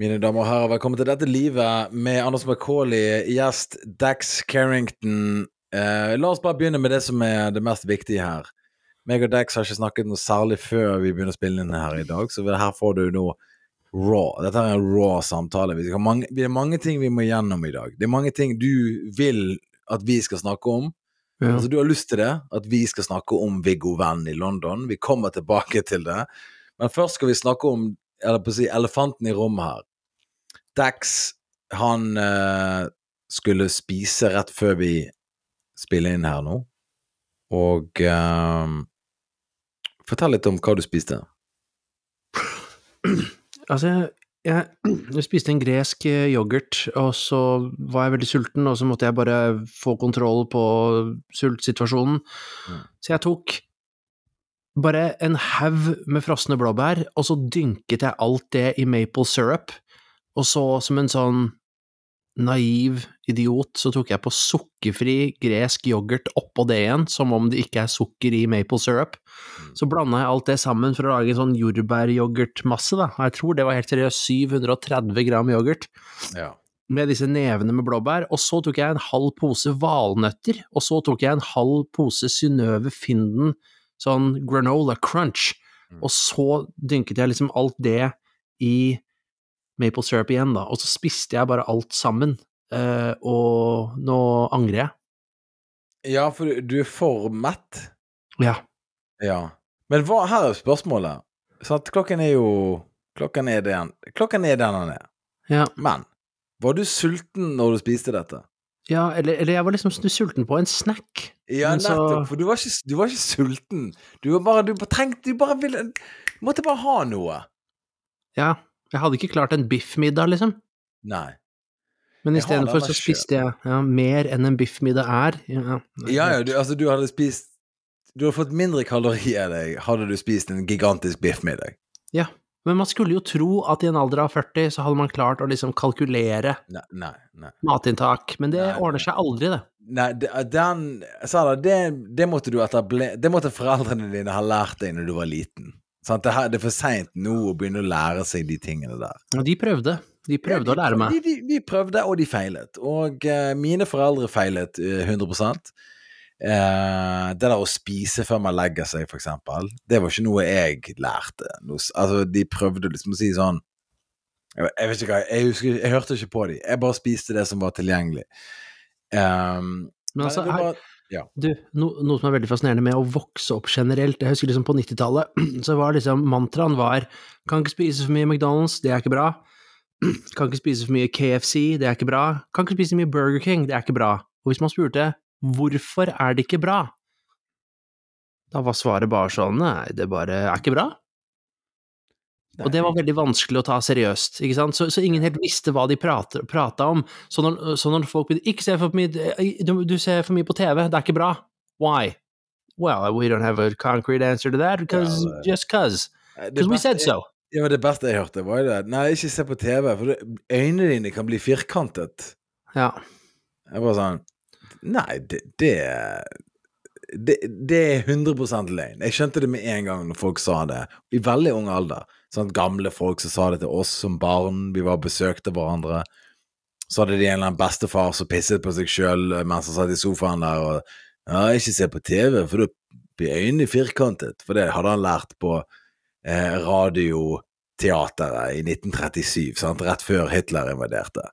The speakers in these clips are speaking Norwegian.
Mine damer og herrer, velkommen til dette livet med Anders McCauley, gjest Dax Carrington. Eh, la oss bare begynne med det som er det mest viktige her. Meg og Dax har ikke snakket noe særlig før vi begynner å spille inn her i dag, så her får du nå raw. Dette er en raw samtale. Vi mange, det er mange ting vi må gjennom i dag. Det er mange ting du vil at vi skal snakke om. Ja. Altså, du har lyst til det, at vi skal snakke om Viggo Venn i London. Vi kommer tilbake til det. Men først skal vi snakke om eller på å si, elefanten i rommet her. Dax, han uh, skulle spise rett før vi spiller inn her nå. Og uh, Fortell litt om hva du spiste. Altså, jeg, jeg, jeg, spiste en gresk eh, yoghurt, og så var jeg veldig sulten, og så måtte jeg bare få kontroll på sultsituasjonen. Mm. Så jeg tok bare en haug med frosne blåbær, og så dynket jeg alt det i maple syrup, og så, som en sånn naiv idiot, så tok jeg på sukkerfri gresk yoghurt oppå det igjen, som om det ikke er sukker i maple syrup. Mm. Så blanda jeg alt det sammen for å lage en sånn jordbæryoghurtmasse, da. Jeg tror det var helt seriøst 730 gram yoghurt. Ja. Med disse nevene med blåbær. Og så tok jeg en halv pose valnøtter, og så tok jeg en halv pose Synnøve Finden sånn granola crunch, mm. og så dynket jeg liksom alt det i maple syrup igjen, da, og så spiste jeg bare alt sammen, uh, og nå angrer jeg. Ja, for du er for mett? Ja. Ja. Men hva, her er spørsmålet. Sånn klokken er jo Klokken er den Klokken er den den er. Ja. Men var du sulten når du spiste dette? Ja, eller, eller, jeg var liksom sulten på en snack. Ja, nettopp, for du var, ikke, du var, ikke, sulten. Du var bare Du trengte Du bare ville Du måtte bare ha noe. Ja. Jeg hadde ikke klart en biffmiddag, liksom. Nei. Men istedenfor så spiste jeg ja, mer enn en biffmiddag er. Ja, ja, ja du, altså du hadde spist Du hadde fått mindre kalorier enn deg hadde du spist en gigantisk biffmiddag. Ja. Men man skulle jo tro at i en alder av 40 så hadde man klart å liksom kalkulere nei, nei, nei. matinntak, men det ordner seg aldri, det. Nei, den Sara, det, det måtte du etablere Det måtte foreldrene dine ha lært deg når du var liten. Sant? Det, er for seint nå å begynne å lære seg de tingene der. Ja, de prøvde. De prøvde ja, de, å lære meg. De, de, de, prøvde, og de feilet. Og uh, mine foreldre feilet uh, 100 Eh, det der å spise før man legger seg, eksempel, det var ikke noe jeg lærte. Altså, de prøvde liksom å si sånn Jeg, jeg vet ikke hva, jeg, husker, jeg hørte ikke på dem. Jeg bare spiste det som var tilgjengelig. Eh, men altså, her, ja. du, no, noe som er veldig fascinerende med å vokse opp generelt Jeg husker liksom på 90-tallet, så var liksom mantraen var Kan ikke spise for mye McDonald's, det er ikke bra. Kan ikke spise for mye KFC, det er ikke bra. Kan ikke spise for mye Burger King, det er ikke bra. Og hvis man spurte Hvorfor er det ikke bra? Da var svaret bare sånn Nei, det bare er ikke bra. Og det var veldig vanskelig å ta seriøst, ikke sant, så, så ingen helt visste hva de prata om. Så når, så når, folk begynte Ikke se for mye du, du, ser for mye på TV, det er ikke bra. Why? Well, we don't have a concrete answer to that, because, ja, just cause. Because we said so. Ja, Det beste jeg hørte, var jo det Nei, ikke se på TV, for øynene dine kan bli firkantet. Ja. Jeg bare sånn Nei, det, det, det, det er 100 løgn. Jeg skjønte det med en gang når folk sa det, i veldig ung alder. Sånn Gamle folk som sa det til oss som barn, vi var besøkte hverandre. Så hadde de en eller annen bestefar som pisset på seg sjøl mens han satt i sofaen der og Ja, ikke se på TV, for da blir øynene firkantet. For det hadde han lært på eh, radio teateret i 1937, sant? rett før Hitler invaderte.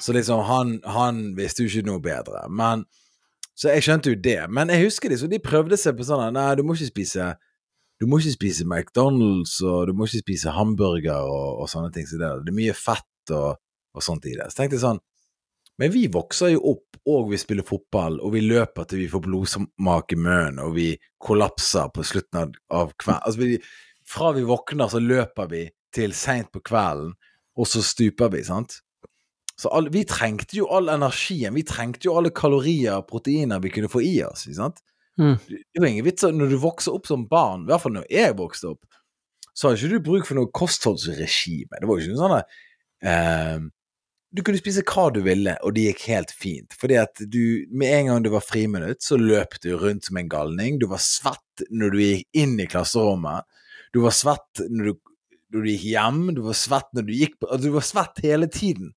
Så liksom, han, han, visste jo ikke noe bedre. Men, så jeg skjønte jo det. Men jeg husker liksom, de prøvde seg på sånn Nei, du må ikke spise du må ikke spise McDonald's, og du må ikke spise hamburger og, og sånne ting. Så det, det, er mye fett og, og sånt i det. Så tenkte jeg sånn Men vi vokser jo opp, og vi spiller fotball, og vi løper til vi får blodsmak i munnen, og vi kollapser på slutten av, av kvelden. Altså, fra vi våkner, så løper vi til seint på kvelden, og så stuper vi, sant? Så all, vi trengte jo all energien, vi trengte jo alle kalorier og proteiner vi kunne få i oss, sant? Mm. Det var ingen vits når du vokser opp som barn, i hvert fall når jeg vokste opp, så hadde ikke du bruk for noe kostholdsregime. Det var jo ikke noe sånn eh, Du kunne spise hva du ville, og det gikk helt fint. Fordi at du, med en gang det var friminutt, så løp du rundt som en galning. Du var svett når du gikk inn i klasserommet. Du var svett når du når du gikk hjem, du var svett når du gikk på altså, Du var svett hele tiden.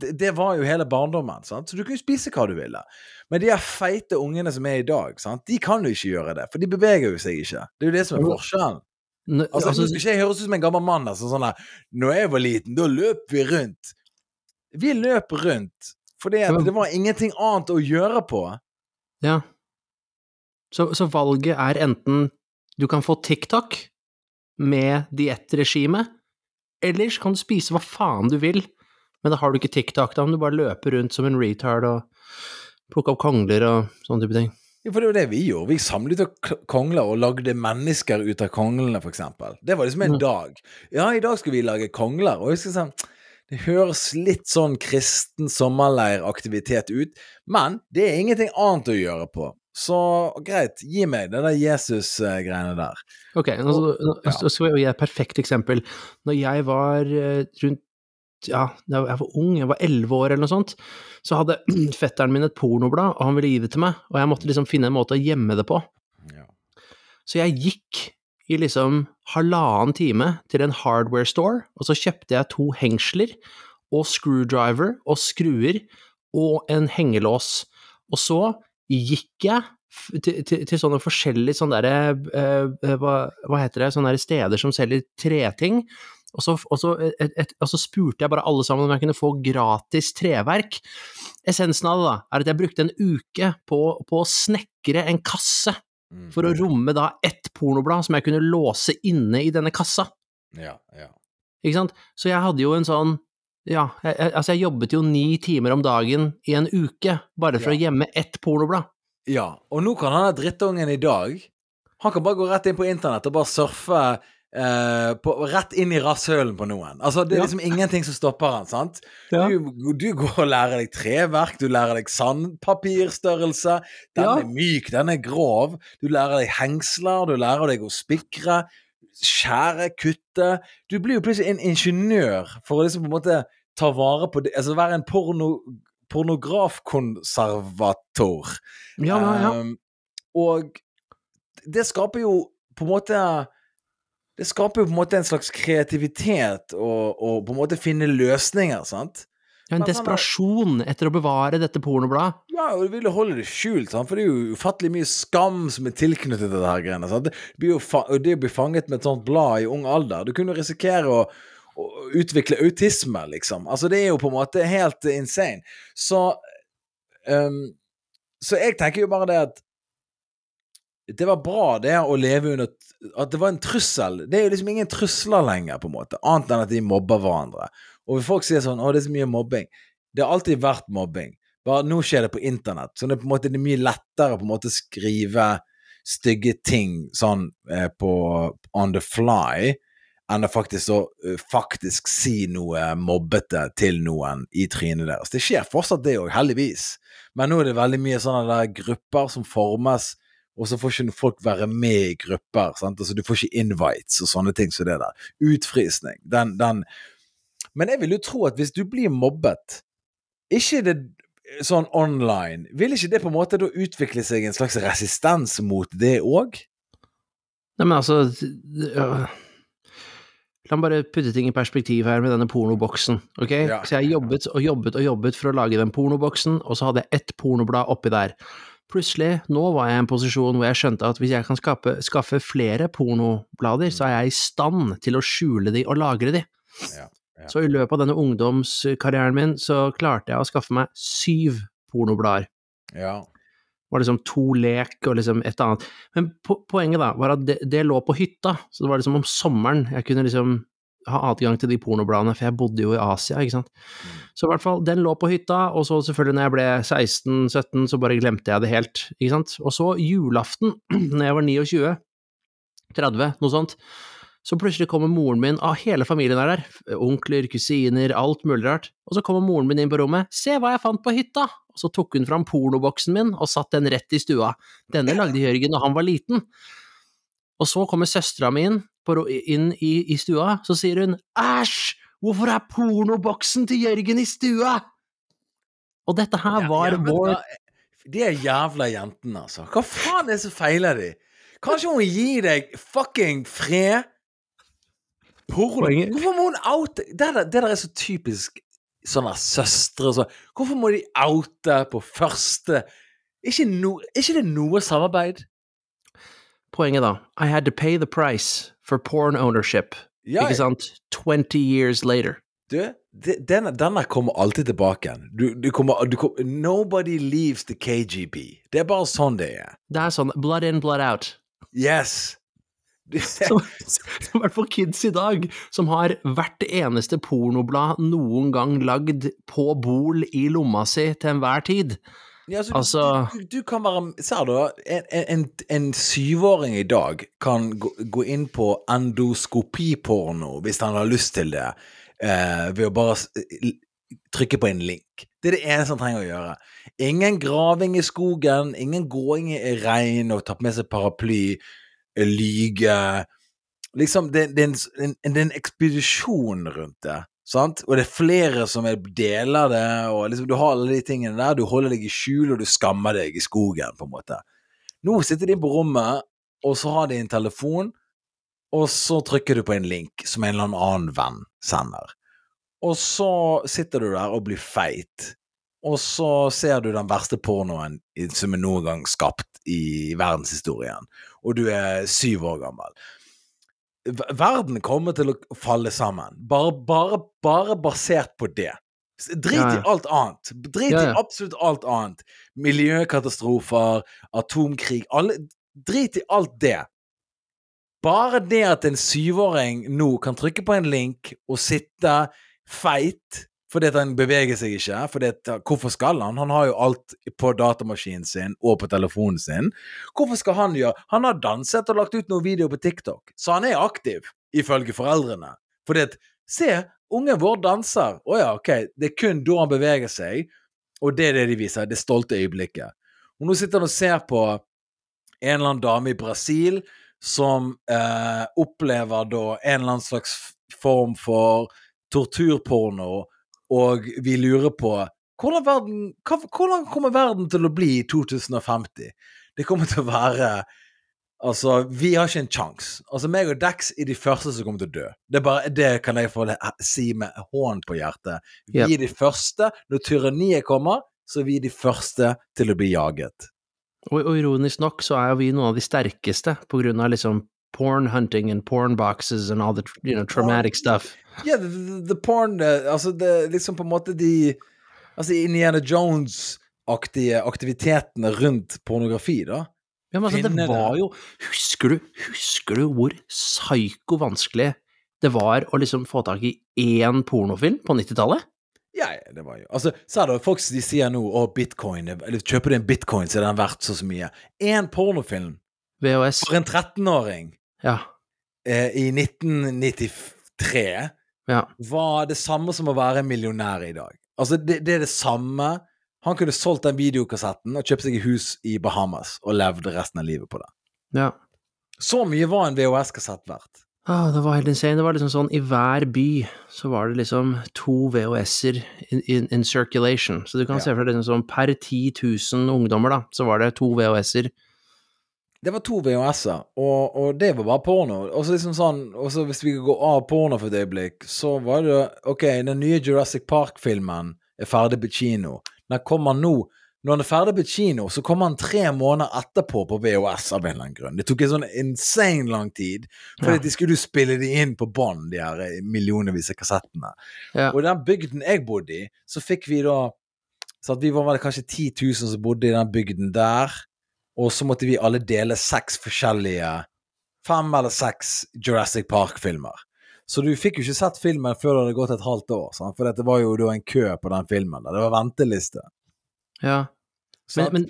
Det, det var jo hele barndommen, sant? så du kunne spise hva du ville. Men de her feite ungene som er i dag, sant? de kan jo ikke gjøre det, for de beveger jo seg ikke. Det er jo det som er forskjellen. Nå, Altså, altså, skal ikke jeg høres ut som en gammel mann. Altså, sånn der, Når jeg var liten, da løp vi rundt. Vi løp rundt fordi det var ingenting annet å gjøre på. Ja. Så, så valget er enten du kan få TikTok med diettregimet. Ellers kan du spise hva faen du vil, men da har du ikke TikTok, da om du bare løper rundt som en retard og plukker opp kongler og sånne type ting. Ja, for det var det vi gjorde. Vi samlet opp kongler og lagde mennesker ut av konglene, eksempel. Det var liksom en Mm. dag. Ja, i dag skal vi lage kongler. Og jeg skal sånn Det høres litt sånn kristen sommerleiraktivitet ut, men det er ingenting annet å gjøre på. Så greit, gi meg det der Jesus-greiene der. Ok, nå, Ja. nå skal vi gi et perfekt eksempel. Når jeg var eh, rundt ja, jeg var ung, jeg var elleve år eller noe sånt, så hadde fetteren min et pornoblad, og han ville gi det til meg, og jeg måtte liksom finne en måte å gjemme det på. Ja. Så jeg gikk i liksom halvannen time til en hardware store, og så kjøpte jeg to hengsler og screwdriver og skruer og en hengelås. Og så gikk jeg til, til, til sånne forskjellige sånne derre eh, hva, hva heter det, sånne der steder som selger treting. Og så, og, så et, et, og så spurte jeg bare alle sammen om jeg kunne få gratis treverk. Essensen av det da, er at jeg brukte en uke på, på å snekre en kasse Mm. for å romme da ett pornoblad som jeg kunne låse inne i denne kassa. Ja, ja. Ikke sant? Så jeg hadde jo en sånn Ja, jeg, altså jeg jobbet jo ni timer om dagen i en uke bare for Ja. å gjemme ett pornoblad. Ja, og nå kan han drittungen i dag Han kan bare gå rett inn på internett og bare surfe eh, på, rett inn i rasshølen på noen. Altså, Det er Ja. liksom ingenting som stopper han, sant? Ja. Du, du går og lærer deg treverk, du lærer deg sandpapirstørrelse. Den er myk, den er grov. Du lærer deg hengsler, du lærer deg å spikre, skjære, kutte. Du blir jo plutselig en ingeniør for å liksom på en måte ta vare på det Altså være en porno, pornografkonservator. Ja, ja, ja. Um, og det skaper jo på en måte Det skaper jo på en måte en slags kreativitet og, og på en måte finne løsninger, sant? Ja, en er- desperasjon etter å bevare dette pornobladet. Ja, og du vil jo holde det skjult, sant? for det er jo ufattelig mye skam som er tilknyttet til dette her greiene. Sant? Det, det å bli fanget med et sånt blad i ung alder Du kunne risikere å, å utvikle autisme, liksom. Altså, det er jo på en måte helt insane. Så um, Så jeg tenker jo bare det at det var bra det å leve under At det var en trussel. Det er jo liksom ingen trusler lenger, på en måte, annet enn at de mobber hverandre. Og folk sier sånn 'Å, det er så mye mobbing'. Det har alltid vært mobbing. Bare nå skjer det på internett. Så det er på en måte mye lettere på en måte skrive stygge ting sånn eh, på on the fly enn å faktisk, å, eh, faktisk si noe mobbete til noen i trynet deres. Det skjer fortsatt det òg, heldigvis. Men nå er det veldig mye sånne der grupper som formes, og så får ikke folk være med i grupper. Sant? Altså, du får ikke invites og sånne ting som det der. Utfrysning. Den, den Men jeg vil jo tro at hvis du blir mobbet, ikke det sånn online, vil ikke det på en måte da utvikle seg en slags resistens mot det òg? Nei, men altså øh. La meg bare putte ting i perspektiv her med denne pornoboksen, ok? Ja. Så jeg jobbet og jobbet og jobbet for å lage den pornoboksen, og så hadde jeg ett pornoblad oppi der. Plutselig, nå var jeg i en posisjon hvor jeg skjønte at hvis jeg kan skape, skaffe flere pornoblader, så er jeg i stand til å skjule de og lagre de. Ja, ja. Så i løpet av denne ungdomskarrieren min, så klarte jeg å skaffe meg syv pornoblader. Ja. Det var liksom to lek og liksom et annet. Men po poenget da, var at det, det lå på hytta, så det var liksom om sommeren jeg kunne liksom ha adgang til de pornobladene, for jeg bodde jo i Asia, ikke sant. Så i hvert fall, den lå på hytta, og så selvfølgelig når jeg ble 16-17, så bare glemte jeg det helt, ikke sant. Og så julaften, når jeg var 29, 30, noe sånt, så plutselig kommer moren min, ah, hele familien er der, onkler, kusiner, alt mulig rart, og så kommer moren min inn på rommet, se hva jeg fant på hytta, og så tok hun fram pornoboksen min og satt den rett i stua. Denne lagde Jørgen da han var liten. Og så kommer søstera mi inn, inn i, i stua, så sier hun æsj, hvorfor er pornoboksen til Jørgen i stua? Og dette her var Ja, ja, vår da- De er jævla jentene, altså. Hva faen er det som feiler de? Kanskje hun gir deg fucking fred? Porno. Hvorfor må hun oute det, der, det der er så typisk sånne søstre og sånn. Hvorfor må de oute på første ikke, no, ikke det noe samarbeid? Poenget, da. I had to pay the price for porn ownership. Ja, Ikke sant? 20 years later. du, det- denne, denne kommer alltid tilbake igjen. Du, du kommer, du kommer, nobody leaves the KGB. Det er bare sånn det er. Det er sånn blood in, blood out. Yes. I hvert fall kids i dag, som har hvert eneste pornoblad noen gang lagd på bol i lomma si til enhver tid. Ja, altså, Altså- du, du, du kan være Ser du, en, en, en syvåring i dag kan gå, gå inn på endoskopiporno hvis han har lyst til det, eh, ved å bare trykke på en link. Det er det eneste han trenger å gjøre. Ingen graving i skogen, ingen gåing i regn og ta med seg paraply, lyge Liksom, det, det, er en, en, det er en ekspedisjon rundt det. Sant? Og det er flere som er- deler det, og liksom, du har alle de tingene der. Du holder deg i skjul, og du skammer deg i skogen, på en måte. Nå sitter de på rommet, og så har de en telefon, og så trykker du på en link som en eller annen venn sender. Og så sitter du der og blir feit, og så ser du den verste pornoen som er noen gang skapt i verdenshistorien, og du er syv år gammel verden kommer til å falle sammen. Bare, bare, bare basert på det. Drit Ja, ja. i alt annet. Drit Ja, i absolutt alt annet. Miljøkatastrofer, atomkrig alle, Drit i alt det. Bare det at en syvåring nå kan trykke på en link og sitte feit fordi at han beveger seg ikke. Fordi at, hvorfor skal han? Han har jo alt på datamaskinen sin og på telefonen sin. Hvorfor skal han gjøre Han har danset og lagt ut noen videoer på TikTok, så han er aktiv, ifølge foreldrene. Fordi at Se, ungen vår danser. Å ja, ok. Det er kun da han beveger seg, og det er det de viser. Det stolte øyeblikket. Og nå sitter han og ser på en eller annen dame i Brasil som eh, opplever da en eller annen slags form for torturporno, og vi lurer på hvordan, verden, hva, hvordan kommer verden til å bli i 2050? Det kommer til å være Altså, vi har ikke en sjanse. Altså, meg og Dex er de første som kommer til å dø. Det, er bare, det kan jeg få si med hånd på hjertet. Vi Yep. er de første. Når tyranniet kommer, så er vi de første til å bli jaget. Og, og ironisk nok så er jo vi noen av de sterkeste på grunn av liksom porn hunting and porn boxes and all the you know, traumatic stuff. Ja, the, the, the porn eh, Altså, det er liksom på en måte de Altså, Indiana Jones-aktige aktivitetene rundt pornografi, da. Ja, men altså, det var det. jo Husker du, husker du hvor psyko vanskelig det var å liksom få tak i én pornofilm på 90-tallet? Ja, ja, det var jo Altså, sa du, folk de sier nå å, bitcoin er- Eller kjøper du en bitcoin, så er den verdt så så mye. Én pornofilm VHS. for en 13-åring Ja. eh, i 1993 ja. var det samme som å være millionær i dag. Altså, det, det er det samme. Han kunne solgt den videokassetten og kjøpt seg et hus i Bahamas og levd resten av livet på det. ja. Så mye var en VHS-kassett verdt. Ah, det var helt insane. Det var liksom sånn i hver by så var det liksom to VHS-er in, in, in circulation. Så du kan Ja. se for deg liksom sånn per 10 000 ungdommer, da, så var det to VHS-er. Det var to VHS-er, og, og det var bare porno. Og så liksom sånn, og så hvis vi går av porno for et øyeblikk, så var det Ok, den nye Jurassic Park-filmen er ferdig på kino. Den kommer nå. Når den er ferdig på kino, så kommer den tre måneder etterpå på VHS av en eller annen grunn. Det tok en sånn insane lang tid, fordi Ja. de skulle jo spille de inn på bånd, de her eh, millionvis av kassettene. Ja. Og i den bygden jeg bodde i, så fikk vi da Så at vi var vel kanskje 10 000 som bodde i den bygden der. Og så måtte vi alle dele seks forskjellige Fem eller seks Jurassic Park-filmer. Så du fikk jo ikke sett filmen før det hadde gått et halvt år. Sant? For det var jo da en kø på den filmen. Det var venteliste. Ja. Men, men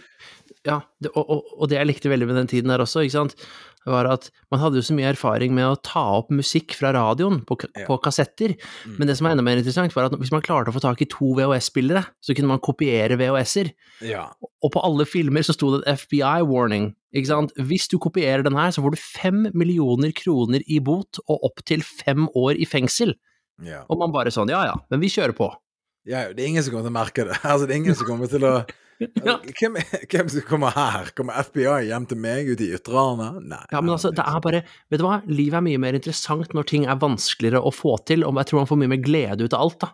ja, det, og, og, og det jeg likte veldig med den tiden der også, ikke sant, var at man hadde jo så mye erfaring med å ta opp musikk fra radioen på, Ja. på kassetter. Mm. Men det som var enda mer interessant, var at hvis man klarte å få tak i to VHS-spillere, så kunne man kopiere VHS-er. ja. Og på alle filmer så sto det et FBI-warning. Ikke sant? Hvis du kopierer den her, så får du fem millioner kroner i bot og opptil fem år i fengsel. ja. Og man bare sånn, ja ja, men vi kjører på. Ja, det er ingen som kommer til å merke det. Altså, det er ingen som kommer til å Ja. Hvem, hvem som kommer her? Kommer FBI hjem til meg ute i Ytrane? Nei. Ja, men altså, det er bare Vet du hva, livet er mye mer interessant når ting er vanskeligere å få til, og jeg tror man får mye mer glede ut av alt, da.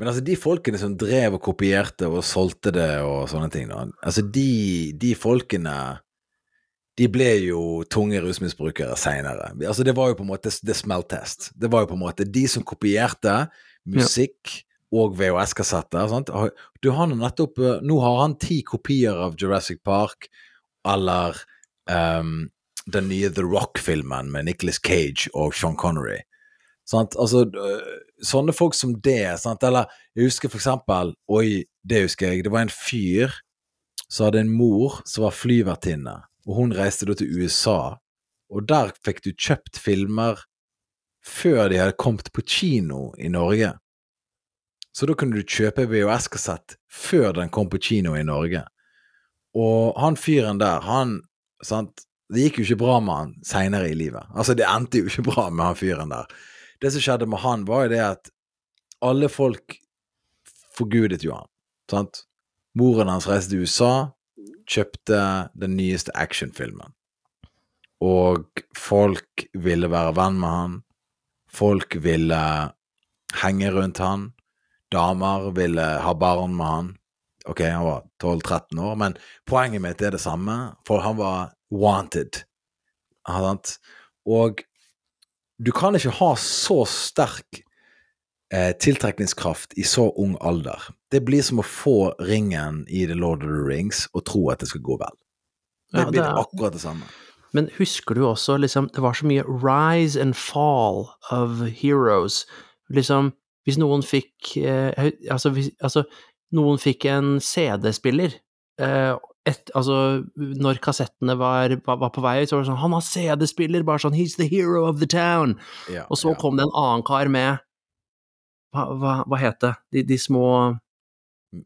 Men altså, de folkene som drev og kopierte og solgte det og sånne ting, da, altså de, de folkene de ble jo tunge rusmisbrukere seinere. Altså, det var jo på en måte the smell test. Det var jo på en måte de som kopierte musikk og VHS-kassetter. Du har nettopp Nå har han ti kopier av Jurassic Park eller um, den nye The Rock-filmen med Nicholas Cage og Sean Connery. Altså, sånne folk som det, sant? eller jeg husker for eksempel Oi, det husker jeg. Det var en fyr som hadde en mor som var flyvertinne, og hun reiste da til USA, og der fikk du kjøpt filmer før de hadde kommet på kino i Norge. Så da kunne du kjøpe VHS-kassett før den kom på kino i Norge. Og han fyren der, han sant, Det gikk jo ikke bra med han seinere i livet. Altså, det endte jo ikke bra med han fyren der. Det som skjedde med han, var jo det at alle folk forgudet jo han, sant. Moren hans reiste til USA, kjøpte den nyeste actionfilmen. Og folk ville være venn med han. Folk ville henge rundt han. Damer ville ha barn med han. Ok, han var 12-13 år, men poenget mitt er det samme, for han var wanted. Sant? Og du kan ikke ha så sterk eh, tiltrekningskraft i så ung alder. Det blir som å få ringen i The Lord of the Rings og tro at det skal gå vel. Det Ja, blir det er- akkurat det samme. Men husker du også, liksom, det var så mye rise and fall of heroes. Liksom, hvis noen fikk eh, altså, hvis, altså, noen fikk en CD-spiller eh, altså, når kassettene var, var, var på vei ut, så var det sånn Han har CD-spiller, bare sånn He's the hero of the town. Ja, Og så ja. kom det en annen kar med Hva, hva, hva het det? De, de små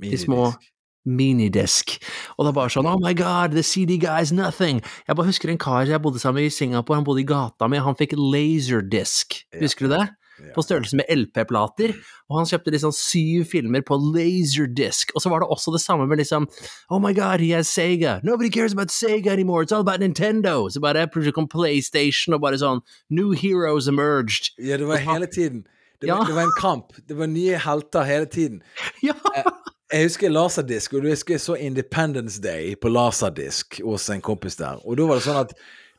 de små Minidisk. minidisk. Og det er bare sånn Oh my God, the CD guy is nothing. Jeg bare husker en kar jeg bodde sammen med i Singapore, han bodde i gata mi, han fikk laserdisk. Ja. Husker du det? På størrelse med LP-plater. Og han kjøpte liksom syv filmer på laserdisk. Og så var det også det samme med liksom Oh my God, he has Sega. Nobody cares about Sega anymore. It's all about Nintendo. Så bare plutselig kom PlayStation og bare sånn New heroes emerged. Ja, det var hele tiden. Det var, Ja. det var en kamp. Det var nye helter hele tiden. Ja! Jeg husker laserdisk, og du husker jeg så Independence Day på laserdisk hos en kompis der. Og da var det sånn at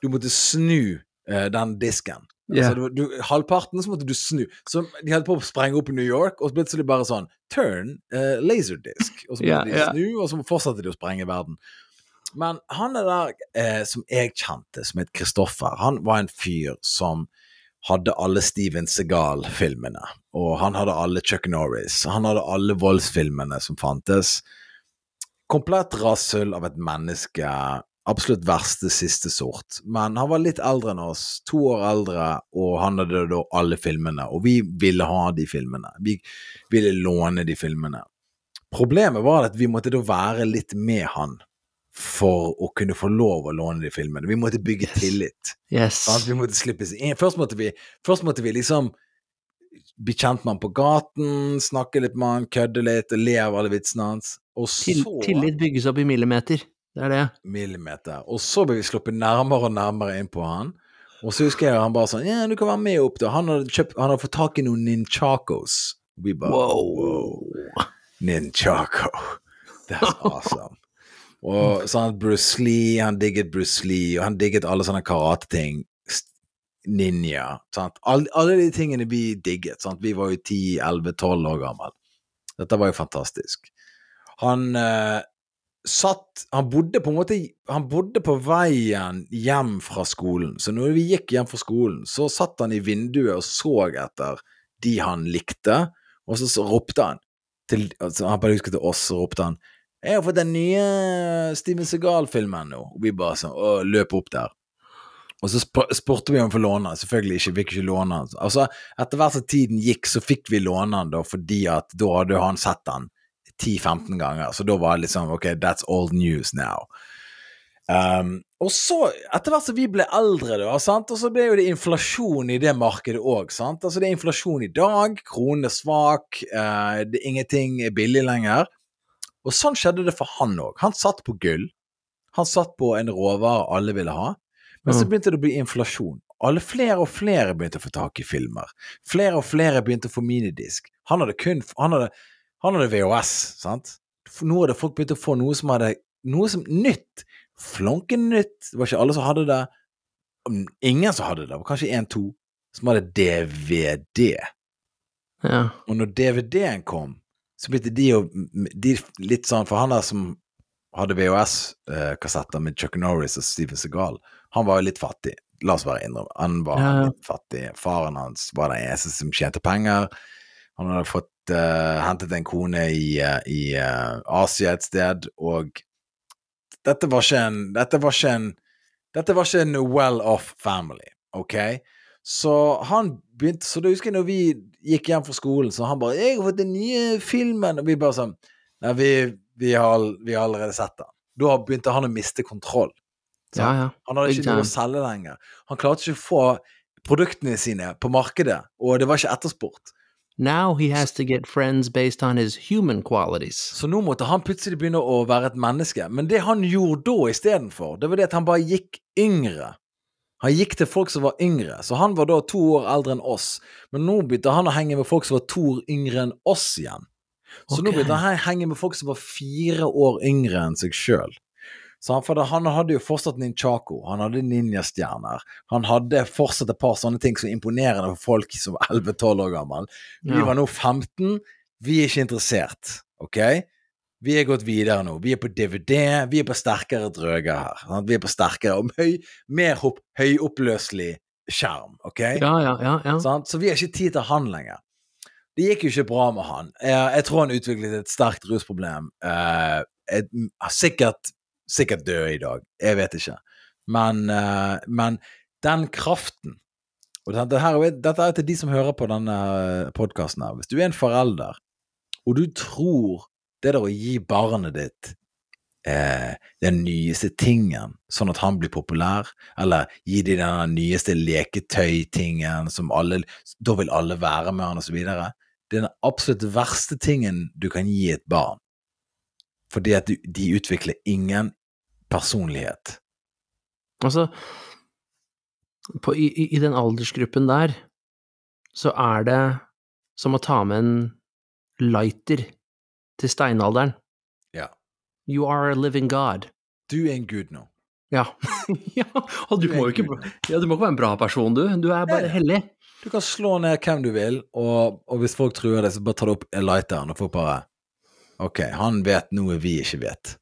du måtte snu uh, den disken. Ja. Altså, du, du, halvparten så måtte du snu. Så de holdt på å sprenge opp i New York, og så ble det bare sånn Turn eh, laserdisk. Og så måtte yeah, de yeah. snu, og så fortsatte de å sprenge verden. Men han er der eh, som jeg kjente, som het Kristoffer, han var en fyr som hadde alle Steven Segal-filmene, og han hadde alle Chuck Norris, han hadde alle voldsfilmene som fantes. Komplett rasshøl av et menneske, absolutt verste siste sort, men han var litt eldre enn oss, to år eldre, og han hadde da alle filmene, og vi ville ha de filmene, vi ville låne de filmene. Problemet var at vi måtte da være litt med han for å kunne få lov å låne de filmene. Vi måtte bygge Yes. tillit. Yes. Vi måtte slippes inn. Først måtte vi, først måtte vi liksom bli kjent med han på gaten, snakke litt med han, kødde litt og le av alle vitsene hans. Og så tillit bygges opp i millimeter. Det er det. millimeter. Og så ble vi sluppet nærmere og nærmere inn på han. Og så husker jeg han bare sånn Ja, du kan være med opp, da. Han hadde, kjøpt, han hadde fått tak i noen ninchacos. Vi bare Wow. Ninchaco. That's awesome. Og sånn Bruce Lee, han digget Bruce Lee, og han digget alle sånne karateting. Ninja. Sant? Alle, alle de tingene vi digget. Sant? Vi var jo 10-11-12 år gammel. Dette var jo fantastisk. Han eh, satt Han bodde på en måte Han bodde på veien hjem fra skolen. Så når vi gikk hjem fra skolen, så satt han i vinduet og så etter de han likte, og så, så ropte han til altså, Han bare husket til oss, så ropte han 'Jeg har fått den nye Steven Segal-filmen nå.' Og vi bare sånn å, løp opp der. Og så sp spurte vi om å få låne den. Selvfølgelig ikke, fikk ikke låne den. Altså, etter hvert som tiden gikk, så fikk vi låne den da, fordi at da hadde han sett den 10-15 ganger. Så da var det liksom ok, that's old news now. Um, og så, etter hvert som vi ble eldre, da, sant? og så ble jo det inflasjon i det markedet òg. Altså, det er inflasjon i dag, kronen er svak, uh, det, ingenting er billig lenger. Og sånn skjedde det for han òg. Han satt på gull. Han satt på en råvare alle ville ha. Men så Mm. begynte det å bli inflasjon. Alle flere og flere begynte å få tak i filmer. Flere og flere begynte å få minidisk. Han hadde kun Han hadde, han hadde VHS, sant? Nå hadde folk begynt å få noe som hadde Noe som nytt. Flonken nytt. Det var ikke alle som hadde det. Mm, Ingen som hadde det. Det var kanskje én-to som hadde DVD. Ja. Og når DVD-en kom, så begynte de å de, Litt sånn, for han der som hadde VHS-kassetter med Chuck Norris og Steven Segal, han var jo litt fattig. La oss være innrømme. Han var ja. litt fattig. Faren hans var den eneste som tjente penger. Han hadde fått uh, hentet en kone i, eh, i uh, Asia et sted, og dette var ikke en Dette var ikke en Dette var ikke en well-off family, ok? Så han begynte Så da husker jeg når vi gikk hjem fra skolen, så han bare 'Jeg har fått den nye filmen', og vi bare sånn Nei, vi, vi, har, vi har allerede sett den. Da begynte han å miste kontroll. ja, ja. Han hadde ikke noe å selge lenger. Han klarte ikke å få produktene sine på markedet, og det var ikke etterspurt. Now he has to get friends based on his human qualities. Så nå måtte han plutselig begynne å være et menneske. Men det han gjorde da istedenfor, det var det at han bare gikk yngre. Han gikk til folk som var yngre, så han var da to år eldre enn oss. Men nå begynte han å henge med folk som var to år yngre enn oss igjen. Så nå Ok. begynte han å henge med folk som var fire år yngre enn seg sjøl. For han hadde jo fortsatt Ninchako, han hadde ninjastjerner. Han hadde fortsatt et par sånne ting som er imponerende for folk som var 11-12 år gammel. Vi Ja. var nå 15, vi er ikke interessert, ok? Vi er gått videre nå. Vi er på DVD, vi er på sterkere drøger her. Sant? Vi er på sterkere og høy, mer hopp, høyoppløselig skjerm, ok? Ja, ja, ja. ja. Sant? Så vi har ikke tid til han lenger. Det gikk jo ikke bra med han. Jeg, jeg tror han utviklet et sterkt rusproblem. Eh, et, sikkert, sikkert død i dag. Jeg vet ikke. Men, uh, men den kraften Og dette, her, er- dette er til de som hører på denne podkasten her. Hvis du er en forelder, og du tror det der å gi barnet ditt eh, den nyeste tingen, sånn at han blir populær, eller gi dem den nyeste leketøytingen som alle Da vil alle være med han, og så videre. Det er den absolutt verste tingen du kan gi et barn. Fordi at de utvikler ingen personlighet. Altså, på, i, i- den aldersgruppen der, så er det som å ta med en lighter til steinalderen. Ja. You are a living god. Du er en gud nå. Ja. ja. Og du Du må jo ikke, ja, ikke være en bra person, du. Du er bare ja, hellig. Du kan slå ned hvem du vil, og, og hvis folk truer deg, så bare tar du opp lighteren og folk bare Ok, han vet noe vi ikke vet.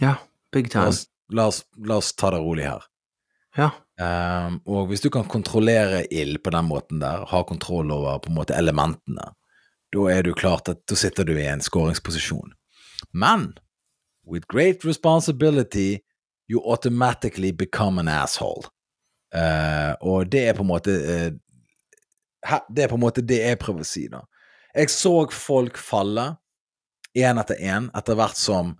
Ja, big La time. oss, la oss, la oss ta det rolig her. Ja. Um, og hvis du kan kontrollere ild på den måten der, ha kontroll over på en måte elementene, da er du klart at da sitter du i en skåringsposisjon. Men with great responsibility you automatically become an asshole. Uh, og det er på en måte uh, Det er på en måte det jeg prøver å si, da. Jeg så folk falle én etter én etter hvert som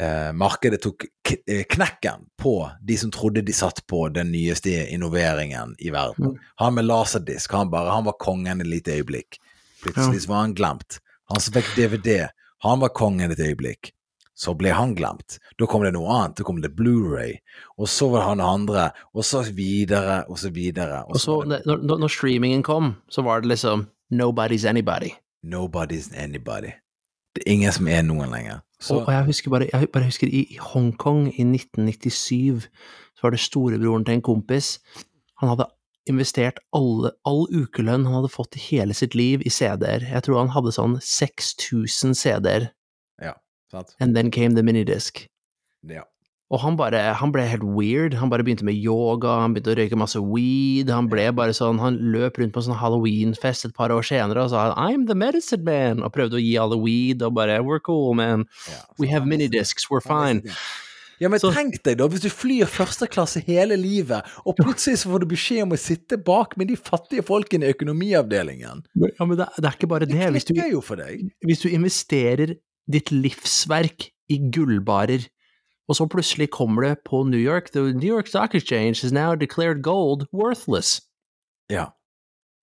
eh, markedet tok eh, knekken på de som trodde de satt på den nyeste innoveringen i verden. Mm. Han med laserdisk, han bare, han var kongen et lite øyeblikk. Plutselig var han glemt. Han som fikk DVD, han var kongen et øyeblikk. Så ble han glemt. Da kom det noe annet. Da kom det Blu-ray. Og så var det han andre, og så videre, og så videre. Og så, når- når streamingen kom, så var det liksom Nobody's anybody. Nobody's anybody. Det er ingen som er noen lenger. Så Og, og jeg husker bare, jeg bare husker i i Hongkong i 1997, så var det storebroren til en kompis. Han hadde investert alle, all ukelønn han hadde fått i hele sitt liv i CD-er. Jeg tror han hadde sånn 6000 CD-er, ja, sant? and then came the minidisk. Ja. Og han bare, han ble helt weird. Han bare begynte med yoga, han begynte å røyke masse weed. Han ble bare sånn, han løp rundt på en sånn halloweenfest et par år senere og sa 'I'm the medicine man', og prøvde å gi alle weed, og bare 'We're cool, man. We have minidiscs, we're fine'. Ja, men Så- tenk deg da, hvis du flyr første klasse hele livet, og plutselig så får du beskjed om å sitte bak med de fattige folkene i økonomiavdelingen. Ja, men det, det er ikke bare det. Det Hvis du, jo for deg. hvis du investerer ditt livsverk i gullbarer, og så plutselig kommer det på New York The New York Stock Exchange is now declared gold worthless. Ja.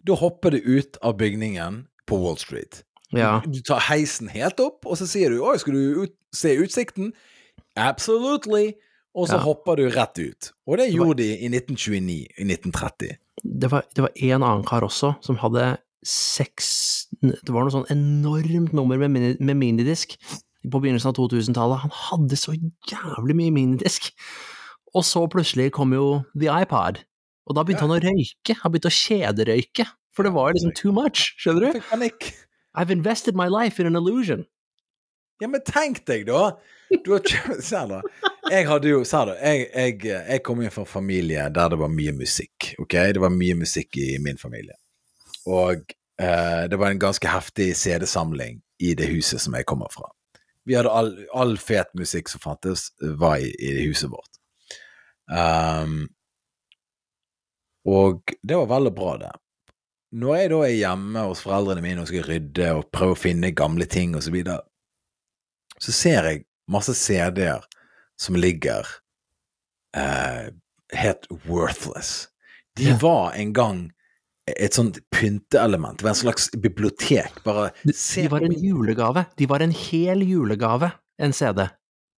Da hopper det ut av bygningen på Wall Street. Ja. Du, du tar heisen helt opp, og så sier du 'Oi, skal du ut, se utsikten?' Absolutely. Og så Ja. hopper du rett ut. Og det gjorde de i 1929, i 1930. Det var, det var en annen kar også som hadde seks Det var noe sånn enormt nummer med, mini, med minidisk på begynnelsen av 2000-tallet. Han hadde så jævlig mye minidisk. Og så plutselig kom jo The iPod, og da begynte Ja. han å røyke. Han begynte å kjederøyke, for det var liksom too much, skjønner du? panikk. I've invested my life in an illusion. Ja, men tenk deg, da! Du har kjøpt Se her, da. Jeg hadde jo Se her, da. Jeg, jeg, jeg kom inn fra en familie der det var mye musikk. Ok? Det var mye musikk i min familie. Og eh, det var en ganske heftig CD-samling i det huset som jeg kommer fra. Vi hadde all, all fet musikk som fantes, var i, i huset vårt. Um, og det var veldig bra, det. Når jeg da er hjemme hos foreldrene mine og skal rydde og prøve å finne gamle ting osv., så, videre, så ser jeg masse CD-er som ligger eh, helt worthless. De var en gang et sånt pynteelement. Det var en slags bibliotek. Bare se De var en julegave. De var en hel julegave, en CD.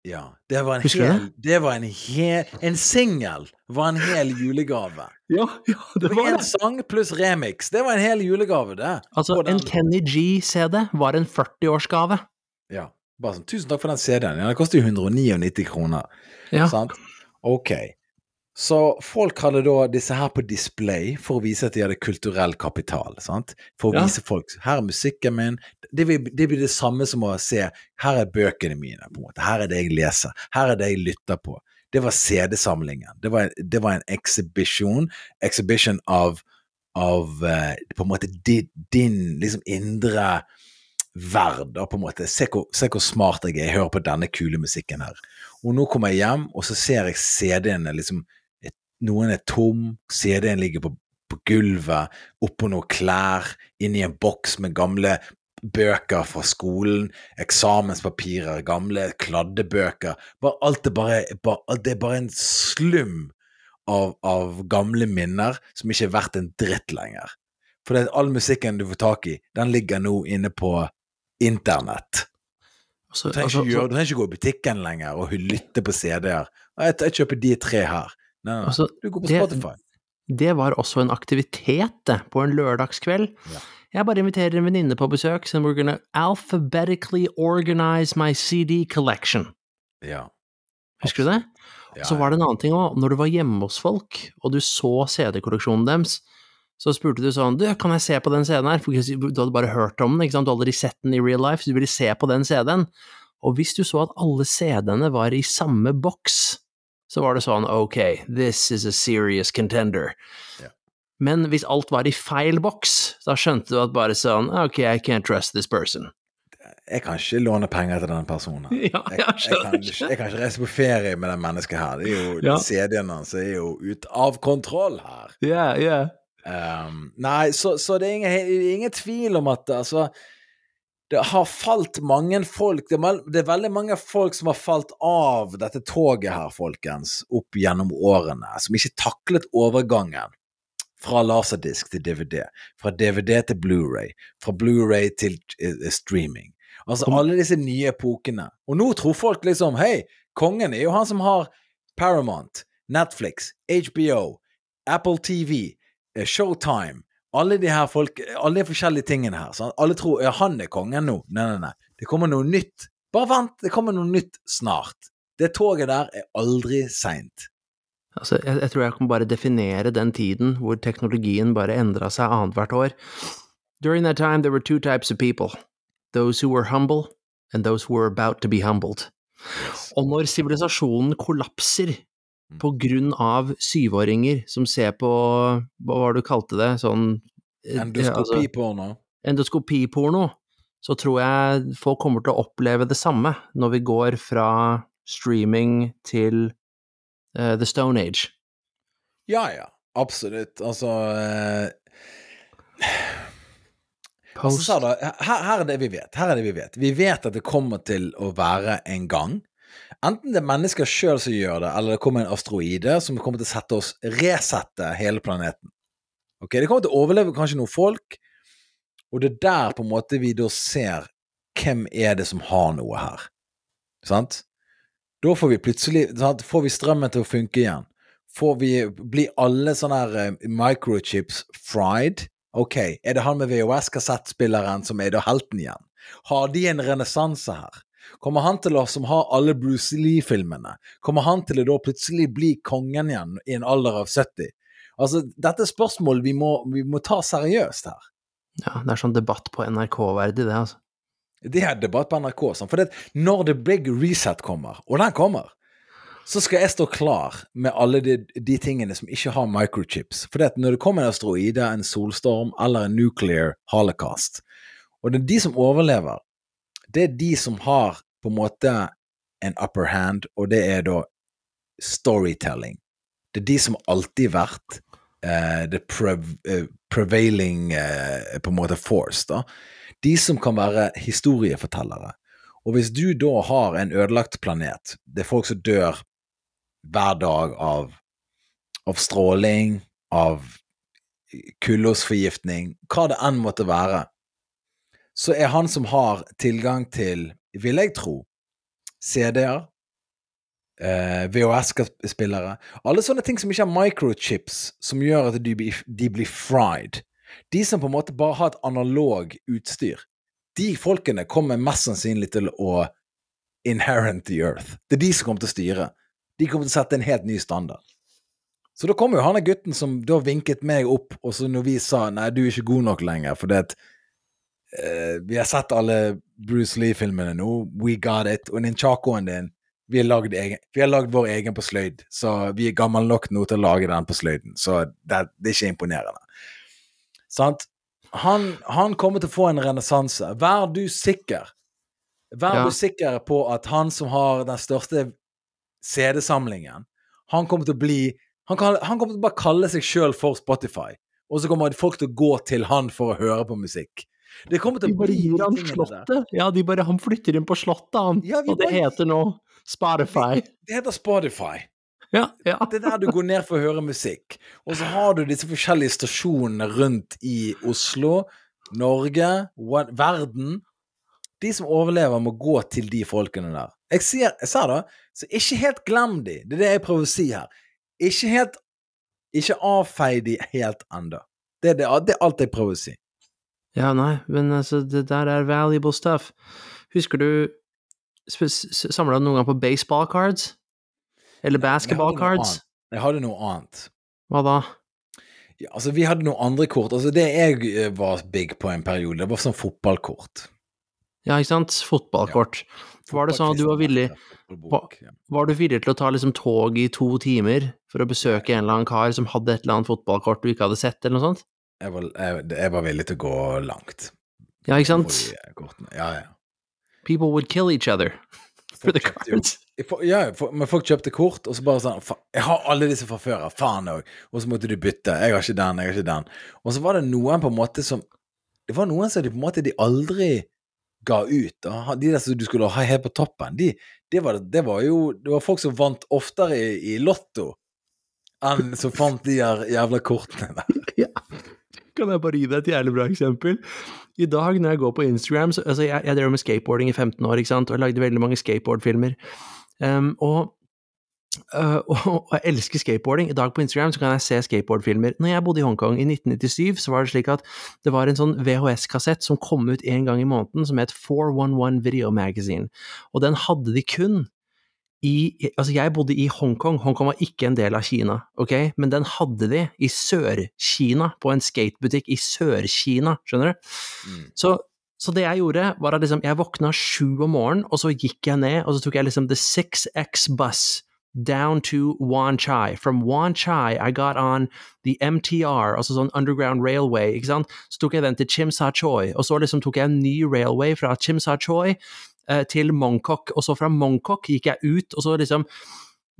Ja, det var en Husker hel Det var en hel En singel var en hel julegave. Ja, ja, det var det. en sang pluss remix. Det var en hel julegave, det. Altså, en Kenny G-CD var en 40-årsgave. Ja. Bare sånn, tusen takk for den CD-en. Ja, den koster jo 199 kroner. Ja. Sant? Ok. Så folk hadde da disse her på display for å vise at de hadde kulturell kapital. sant? For å Ja. vise folk her er musikken min. Det, vil, det blir det samme som å se her er bøkene mine. på en måte. Her er det jeg leser. Her er det jeg lytter på. Det var CD-samlingen. Det, var- det var en exhibition. Exhibition av, av eh, på en måte din, din liksom indre verd. på en måte. Se hvor, se hvor smart jeg er. Jeg hører på denne kule musikken her. Og nå kommer jeg hjem, og så ser jeg CD-ene liksom Noen er tom, CD-en ligger på, på gulvet, oppå noen klær, inni en boks med gamle bøker fra skolen, eksamenspapirer, gamle kladdebøker. Bare, alt er bare, bare, alt er bare en slum av, av gamle minner som ikke er verdt en dritt lenger. For det, all musikken du får tak i, den ligger nå inne på internett. Altså, Du trenger, altså, ikke, altså, ikke gå i butikken lenger og lytte på CD-er. Jeg, jeg kjøper de tre her. Nei, nei, altså, Du går på det- Spotify. det var også en aktivitet, det, på en lørdagskveld. Ja. Jeg bare inviterer en venninne på besøk, så we're gonna alphabetically organize my CD collection. Ja. Husker du det? Ja, så var det en annen ting òg. Når du var hjemme hos folk, og du så CD-kolleksjonen deres, så spurte du sånn Du, kan jeg se på den CD-en her? For du hadde bare hørt om den, ikke sant? Du hadde aldri sett den i real life, så du ville se på den CD-en. Og hvis du så at alle CD-ene var i samme boks, så var det sånn Ok, this is a serious contender. Ja. Men hvis alt var i feil boks, da skjønte du at bare sånn Ok, I can't trust this person. Jeg kan ikke låne penger til den personen. Ja, Jeg, jeg jeg, kan, ikke- jeg kan ikke reise på ferie med den mennesket her. Det er jo Ja. CD-en hans er jo ut av kontroll her. Yeah, yeah. Um, nei, så, så det er ingen, ingen tvil om at altså Det har falt mange folk det er, veldig mange folk som har falt av dette toget her, folkens, opp gjennom årene, som ikke taklet overgangen fra laserdisk til DVD, fra DVD til Blu-ray, fra Blu-ray til eh, streaming. Altså alle disse nye epokene. Og nå tror folk liksom Hei, kongen er jo han som har Paramount, Netflix, HBO, Apple TV, eh, Showtime Alle de her folk, alle de forskjellige tingene her. Sant? Alle tror ja, han er kongen nå. Nei, nei, nei. Det kommer noe nytt. Bare vent, det kommer noe nytt snart. Det toget der er aldri seint. Altså, jeg, jeg tror jeg kan bare definere den tiden hvor teknologien bare endra seg annethvert år. During that time there were two types of people. Those who were humble, and those who were about to be humbled. Og når sivilisasjonen kollapser. På grunn av syvåringer som ser på Hva var det du kalte det? Sånn Endoskopiporno. altså, Endoskopiporno. så tror jeg folk kommer til å oppleve det samme når vi går fra streaming til uh, the stone age. Ja, ja. Absolutt. Altså eh, Altså, Post Altså, her, her er det vi vet. Her er det vi vet. Vi vet at det kommer til å være en gang. Enten det er mennesker sjøl som gjør det, eller det kommer en asteroide som kommer til å sette oss resette hele planeten. Ok, Det kommer til å overleve kanskje noen folk, Og det er der på en måte vi da ser hvem er det som har noe her. Sant? Da får vi plutselig sant? Får vi strømmen til å funke igjen? Får vi Blir alle sånne her eh, microchips fried? Ok, er det han med VHS-kassettspilleren som er da helten igjen? Har de en renessanse her? Kommer han til å som har alle Bruce Lee-filmene, kommer han til å da plutselig bli kongen igjen i en alder av 70? Altså, dette er spørsmål vi må, vi må ta seriøst her. Ja, det er sånn debatt på NRK-verdig, det, altså. Det er debatt på NRK. Sånn. For det, når The Big Reset kommer, og den kommer, så skal jeg stå klar med alle de, de tingene som ikke har microchips. For det, når det kommer en asteroide, en solstorm eller en nuclear holocaust, og det er de som overlever, det er de som har på en måte en upper hand, og det er da storytelling. Det er de som alltid har vært uh, the prev uh, prevailing uh, på en måte force, da. De som kan være historiefortellere. Og hvis du da har en ødelagt planet, det er folk som dør hver dag av, av stråling, av kullosforgiftning, hva det enn måtte være, så er han som har tilgang til, vil jeg tro, CD-er, eh, VHS-spillere Alle sånne ting som ikke har microchips, som gjør at de, de blir fried. De som på en måte bare har et analog utstyr, de folkene kommer mest sannsynlig til å inherent the earth. Det er de som kommer til å styre. De kommer til å sette en helt ny standard. Så da kommer jo han gutten som da vinket meg opp, og så når vi sa nei, du er ikke god nok lenger, for det uh, vi har sett alle Bruce Lee-filmene nå, we got it, og ninchakoen din vi har, lagd egen, vi har lagd vår egen på sløyd, så vi er gammel nok nå til å lage den på sløyden, så det, det er ikke imponerende. Sant? Han, han, kommer til å få en renessanse. Vær du sikker. Vær ja. du sikker på at han som har den største CD-samlingen, han kommer til å bli han, kan, han, kommer til å bare kalle seg sjøl for Spotify, og så kommer folk til å gå til han for å høre på musikk. Det kommer til de bare gir han Slottet? Ja, de bare, han flytter inn på Slottet, han. Ja, og det bare... heter nå Spotify. Det, det heter Spotify. Ja, ja. Det er der du går ned for å høre musikk. Og så har du disse forskjellige stasjonene rundt i Oslo, Norge, verden. De som overlever, må gå til de folkene der. Jeg, sier, jeg sa det, så ikke helt glem de. Det er det jeg prøver å si her. Ikke helt Ikke avfei de helt ennå. Det, det, det, er alt jeg prøver å si. Ja, nei, men altså, det der er valuable stuff. Husker du Samla du noen gang på baseball cards? Eller basketball cards? Jeg hadde noe annet. Hva da? Ja, altså, vi hadde noen andre kort. Altså, det jeg eh, var big på en periode, det var sånn fotballkort. Ja, ikke sant? Fotballkort. Ja. Var det sånn at du var villig var, du villig til å ta liksom tog i to timer for å besøke en eller annen kar som hadde et eller annet fotballkort du ikke hadde sett, eller noe sånt? Jeg var, jeg, jeg var villig til å gå langt. Ja, ikke sant? Ja, ja. People would kill each other for the cards. Ja, men folk kjøpte kort, og så bare sånn Jeg har alle disse fra før av, faen òg. Og så måtte du bytte. Jeg har ikke den, jeg har ikke den. Og så var det noen på en måte som Det var noen som de på en måte de aldri ga ut. Da. De der som du skulle ha helt på toppen, de, det, var, det var jo Det var folk som vant oftere i, i Lotto enn som fant de jævla kortene der. Ja. Kan jeg bare gi deg et jævlig bra eksempel? I dag når jeg går på Instagram så, altså Jeg, jeg drev med skateboarding i 15 år, ikke sant, og jeg lagde veldig mange skateboardfilmer. Um, og, uh, og, jeg elsker skateboarding. I dag på Instagram så kan jeg se skateboardfilmer. Når jeg bodde i Hongkong i 1997, så var det slik at det var en sånn VHS-kassett som kom ut en gang i måneden, som het 411 Video Magazine. Og den hadde de kun i Altså, jeg bodde i Hongkong. Hongkong var ikke en del av Kina, ok, men den hadde de i Sør-Kina, på en skatebutikk i Sør-Kina, skjønner du? Mm. Så så det jeg gjorde, var at liksom, jeg våkna sju om morgenen, og så gikk jeg ned, og så tok jeg liksom the 6X bus down to Wan Chai. From Wan Chai I got on the MTR, altså sånn Underground Railway, ikke sant. Så tok jeg den til Chim Sa Choi, og så liksom tok jeg en ny railway fra Chim Sa Choi til Mongkok, og så fra Mongkok gikk jeg ut, og så liksom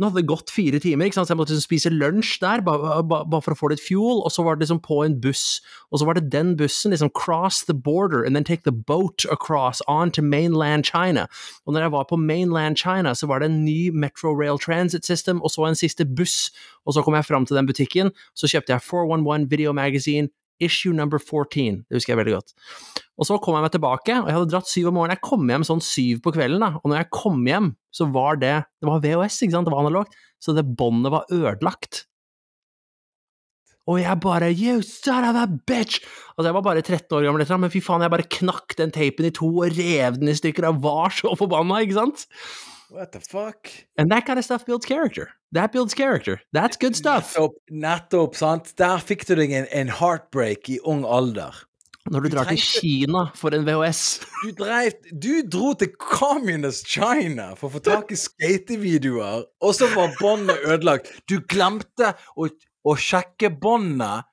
nå hadde det gått fire timer, så jeg måtte liksom spise lunsj der, bare, bare, for å få litt fuel, og så var det liksom på en buss, og så var det den bussen, liksom cross the border, and then take the boat across on to mainland China. Og når jeg var på mainland China, så var det en ny Metro Rail Transit System, og så en siste buss, og så kom jeg fram til den butikken, så kjøpte jeg 411 Video Magazine, issue number 14. Det husker jeg veldig godt. Og så kom jeg meg tilbake, og jeg hadde dratt syv om morgenen. Jeg kom hjem sånn syv på kvelden, da. Og når jeg kom hjem, så var det Det var VHS, ikke sant, det var analogt, så det båndet var ødelagt. Og jeg bare You son of a bitch! Altså, jeg var bare 13 år gammel, men fy faen, jeg bare knakk den tapen i to og rev den i stykker. og var så forbanna, ikke sant? What the fuck? And that kind of stuff builds character. That builds character. That's good stuff. Nettopp, nettopp, sant. Der fikk du deg en, en heartbreak i ung alder. Når du, Du drar til Kina for en VHS. Du, dreiv, du dro til Communist China for å få tak i skatevideoer, og så var båndet ødelagt. Du glemte å, å sjekke båndet.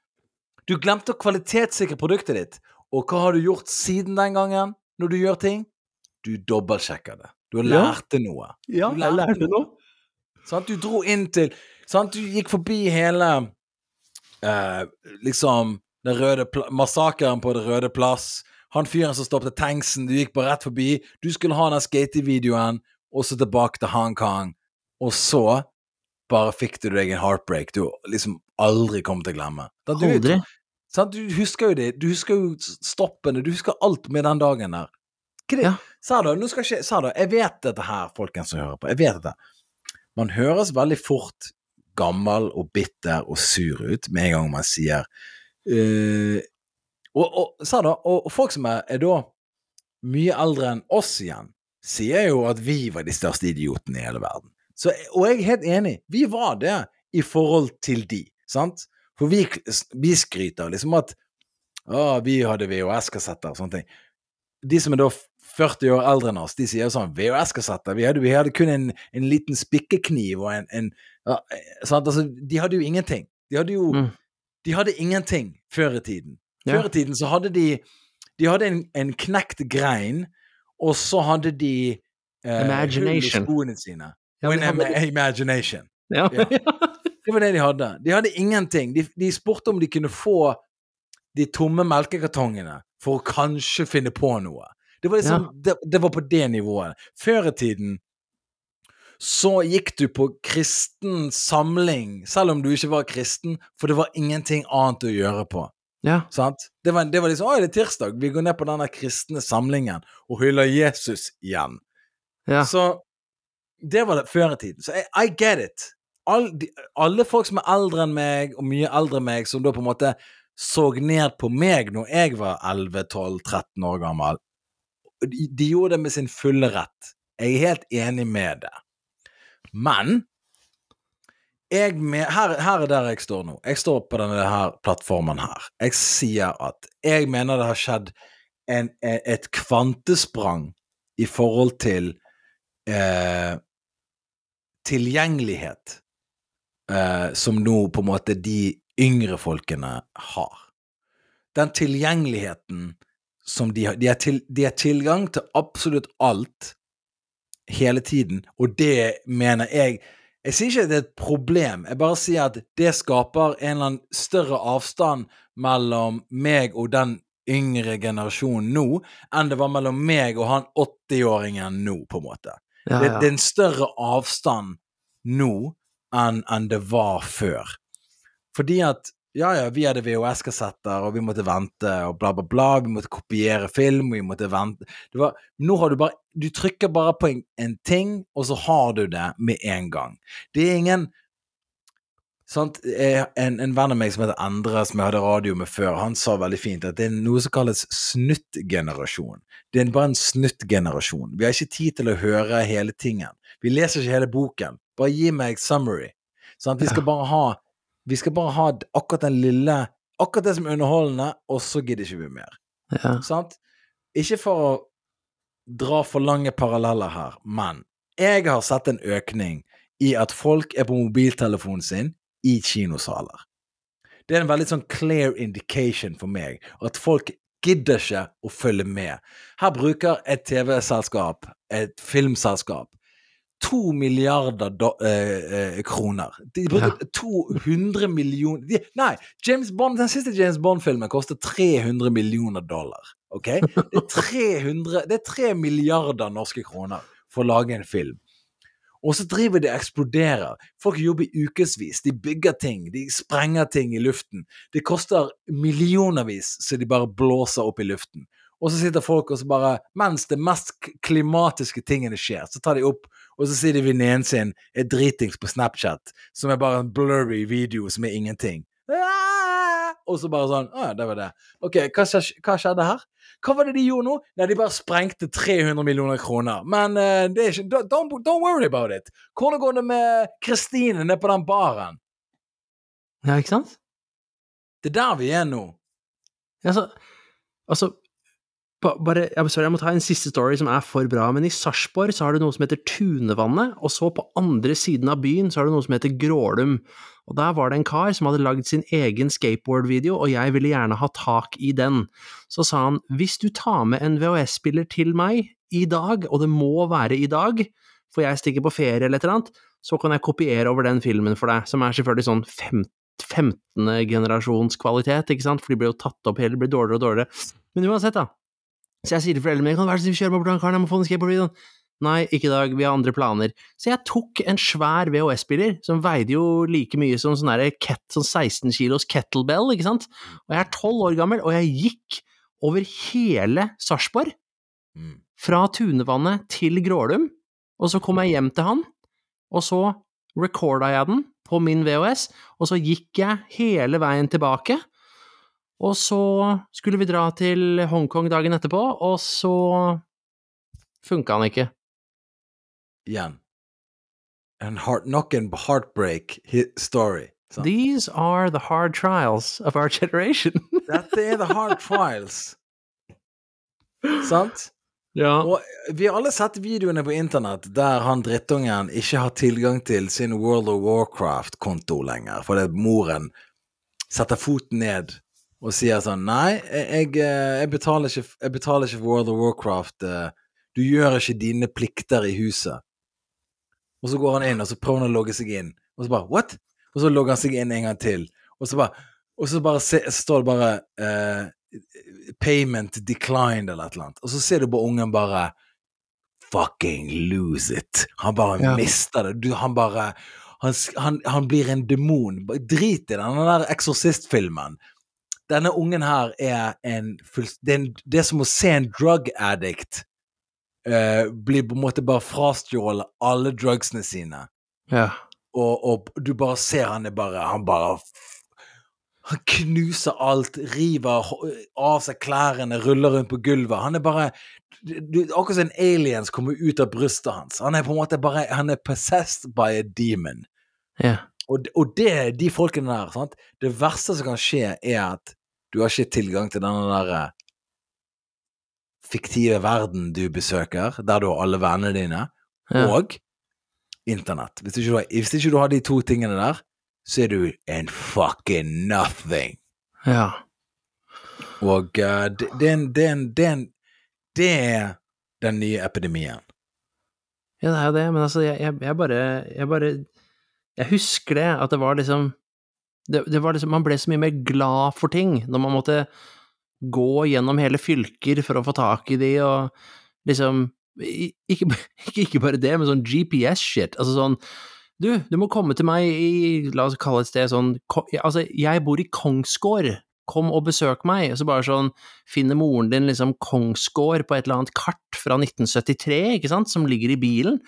Du glemte å kvalitetssikre produktet ditt. Og hva har du gjort siden den gangen, når du gjør ting? Du dobbeltsjekker det. Du har Ja. lærte noe. Ja, Du lærte noe. Sant? Du dro inn til sånn, Du gikk forbi hele eh, Liksom den røde massakren på Det røde plass. Han fyren som stoppet tanksen, du gikk bare rett forbi. Du skulle ha den skatevideoen, og så tilbake til Hongkong. Og så bare fikk du deg en heartbreak du liksom aldri kommer til å glemme. Da du, Aldri. Sånn, Du husker jo det. Du husker jo stoppene. Du husker alt med den dagen der. Ja. Sa da, nå skal ikke Sa da, jeg vet dette her, folkens som hører på. Jeg vet dette. Man høres veldig fort gammel og bitter og sur ut med en gang man sier uh, og, og, sa da, og, og folk som er, er da mye eldre enn oss igjen, sier jo at vi var de største idiotene i hele verden. Så, og jeg er helt enig. Vi var det i forhold til de, sant? For vi, vi skryter liksom at å, vi hadde VHS-kassetter og sånne ting. De som er da 40 år eldre enn oss, de sier sånn VHS-kassetter. Vi, vi hadde kun en, en liten spikkekniv og en, en ja, eh? Altså, De hadde jo ingenting. De hadde jo Mm. De hadde ingenting før i tiden. Ja. Før i tiden så hadde de De hadde en, en knekt grein, og så hadde de eh, Imagination. skoene sine. Ja, og en hadde- imagination. ja. Ja. Det var det de hadde. De hadde ingenting. De, de spurte om de kunne få de tomme melkekartongene for å kanskje finne på noe. Det var liksom, det, det var på det nivået. Før i tiden så gikk du på kristen samling, selv om du ikke var kristen, for det var ingenting annet å gjøre på. ja. Sant? Det var, det var liksom Å, det er tirsdag. Vi går ned på denne kristne samlingen og hyller Jesus igjen. ja. Så det var det før i tiden. Så I, I get it. All, de, alle folk som er eldre enn meg, og mye eldre enn meg, som da på en måte så ned på meg når jeg var 11-12-13 år gammel, de, de gjorde det med sin fulle rett. Jeg er helt enig med det. Men jeg me, her, her er der jeg står nå. Jeg står på denne her plattformen her. Jeg sier at jeg mener det har skjedd en, e- et kvantesprang i forhold til eh, tilgjengelighet eh, som nå på en måte de yngre folkene har. Den tilgjengeligheten som de har De har, til, de har tilgang til absolutt alt hele tiden, og det mener jeg Jeg sier ikke at det er et problem, jeg bare sier at det skaper en eller annen større avstand mellom meg og den yngre generasjonen nå, enn det var mellom meg og han 80-åringen nå, på en måte. ja, Det, ja. det er en større avstand nå enn enn det var før. Fordi at ja, ja, vi hadde VHS-kassetter, og vi måtte vente, og bla, bla, bla. Vi måtte kopiere film, og vi måtte vente. Det var, nå har du bare Du trykker bare på en, en ting, og så har du det med en gang. Det er ingen Sant? Eh, En, en venn av meg som heter Endre, som jeg hadde radio med før, han sa veldig fint at det er noe som kalles snuttgenerasjon. Det er bare en snuttgenerasjon. Vi har ikke tid til å høre hele tingen. Vi leser ikke hele boken. Bare gi meg summary. Sant? Vi skal bare ha Vi skal bare ha akkurat den lille Akkurat det som er underholdende, og så gidder ikke vi mer. ja. Sant? Ikke for å dra for lange paralleller her, men jeg har sett en økning i at folk er på mobiltelefonen sin i kinosaler. Det er en veldig sånn clear indication for meg at folk gidder ikke å følge med. Her bruker et TV-selskap, et filmselskap, to milliarder do, eh, eh, kroner. De bruker 200 millioner de, Nei, James Bond, den siste James Bond-filmen koster 300 millioner dollar. Ok? Det er 300 Det er 3 milliarder norske kroner for å lage en film. Og så driver de og eksploderer. Folk jobber ukevis. De bygger ting, de sprenger ting i luften. Det koster millionervis så de bare blåser opp i luften. Og så sitter folk og så bare Mens det mest klimatiske tingene skjer, så tar de opp, og så sier de venninnen sin er dritings på Snapchat, som er bare en blurry video som er ingenting. Ah! Og så bare sånn Å ja, det var det. Ok, hva, hva skjedde her? Hva var det de gjorde nå? Nei, de bare sprengte 300 millioner kroner. Men uh, det er ikke don't, don't- worry about it. Hvordan går det med Kristine nede på den baren? Ja, ikke sant? Det er der vi er nå. Altså, altså ba- bare, jeg, sorry, jeg må ta en siste story som er for bra, men i Sarpsborg så har du noe som heter Tunevannet, og så på andre siden av byen så har du noe som heter Grålum. Og der var det en kar som hadde lagd sin egen skateboard-video, og jeg ville gjerne ha tak i den. Så sa han, hvis du tar med en VHS-spiller til meg i dag, og det må være i dag, for jeg stikker på ferie eller et eller annet, så kan jeg kopiere over den filmen for deg, som er selvfølgelig sånn fem, 15. generasjons kvalitet, ikke sant, for de blir jo tatt opp hele, blir dårligere og dårligere. Men uansett, da. Så jeg sier til foreldrene mine, kan være så snill kjøre meg bort han karen, jeg må få den skateboardvideoen. Nei, ikke i dag, vi har andre planer. Så jeg tok en svær VHS-spiller, som veide jo like mye som sånn ket, sånn 16 kilos kettlebell, ikke sant, og jeg er 12 år gammel, og jeg gikk over hele Sarpsborg, Mm. fra Tunevannet til Grålum, og så kom jeg hjem til han, og så recorda jeg den på min VHS, og så gikk jeg hele veien tilbake, og så skulle vi dra til Hongkong dagen etterpå, og så funka han ikke. Igjen. En heart, nok en heartbreak story. Så. These are the hard trials of our generation. Dette er the hard trials. Sant? ja. Og vi har alle sett videoene på internett der han drittungen ikke har tilgang til sin World of Warcraft-konto lenger, fordi moren setter foten ned og sier sånn Nei, jeg, eh, jeg, betaler, ikke, jeg betaler ikke for World of Warcraft. eh, Du gjør ikke dine plikter i huset. Og så går han inn, og så prøver han å logge seg inn. Og så bare What? Og så logger han seg inn en gang til. Og så bare, og så bare se, står det bare uh, Payment declined, eller et eller annet. Og så ser du på ungen bare Fucking lose it. Han bare Ja. mister det. Du, han bare han, han, han blir en demon. Drit i den, den der eksorsistfilmen. Denne ungen her er en full... Det er, en, det er som å se en drug addict uh, bli på en måte bare frastjålet alle drugsene sine ja. og, og du bare ser han er bare Han bare Han knuser alt, river av seg klærne, ruller rundt på gulvet. Han er bare du, Akkurat som en aliens kommer ut av brystet hans. Han er på en måte bare Han er possessed by a demon. ja. Og, og det, de folkene der, sant Det verste som kan skje, er at du har ikke tilgang til denne der eh, fiktive verden du besøker, der du har alle vennene dine, Ja. og internett. Hvis ikke, du har, hvis ikke du har de to tingene der, så er du en fucking nothing. ja. Og uh, det, det, er en, det, er en, det, er en, det er den nye epidemien. Ja, det er jo det, men altså, jeg, jeg, jeg bare Jeg bare Jeg husker det, at det var liksom det, det liksom Man ble så mye mer glad for ting når man måtte gå gjennom hele fylker for å få tak i de, og liksom ikke, ikke bare det, men sånn GPS-shit. Altså sånn Du, du må komme til meg i La oss kalle et sted sånn Altså, jeg bor i Kongsgård. Kom og besøk meg. Og så bare sånn finner moren din liksom Kongsgård på et eller annet kart fra 1973, ikke sant, som ligger i bilen,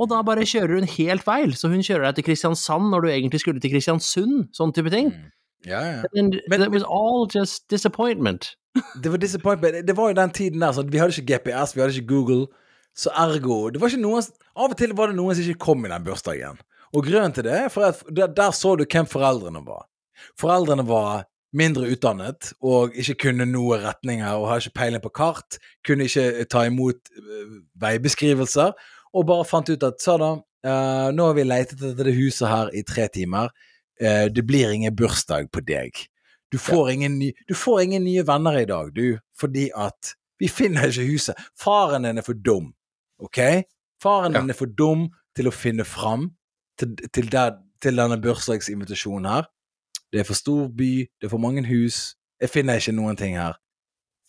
og da bare kjører hun helt feil, så hun kjører deg til Kristiansand når du egentlig skulle til Kristiansund, sånn type ting. Ja, ja. Men- it was all just disappointment. Det var disappointment. Det var jo den tiden der, så vi hadde ikke GPS, vi hadde ikke Google, så ergo det var ikke noen, Av og til var det noen som ikke kom i den bursdagen. Og grunnen til det for at der, der så du hvem foreldrene var. Foreldrene var mindre utdannet og ikke kunne noe retninger og har ikke peiling på kart, kunne ikke ta imot øh, veibeskrivelser, og bare fant ut at så da, uh, nå har vi letet etter det huset her i tre timer, Uh, det blir ingen bursdag på deg. Du får, ingen ny, du får ingen nye venner i dag, du, fordi at vi finner ikke huset. Faren din er for dum, ok? Faren din er for dum til å finne fram til, til, der, til denne bursdagsinvitasjonen her. Det er for stor by, det er for mange hus. Jeg finner ikke noen ting her.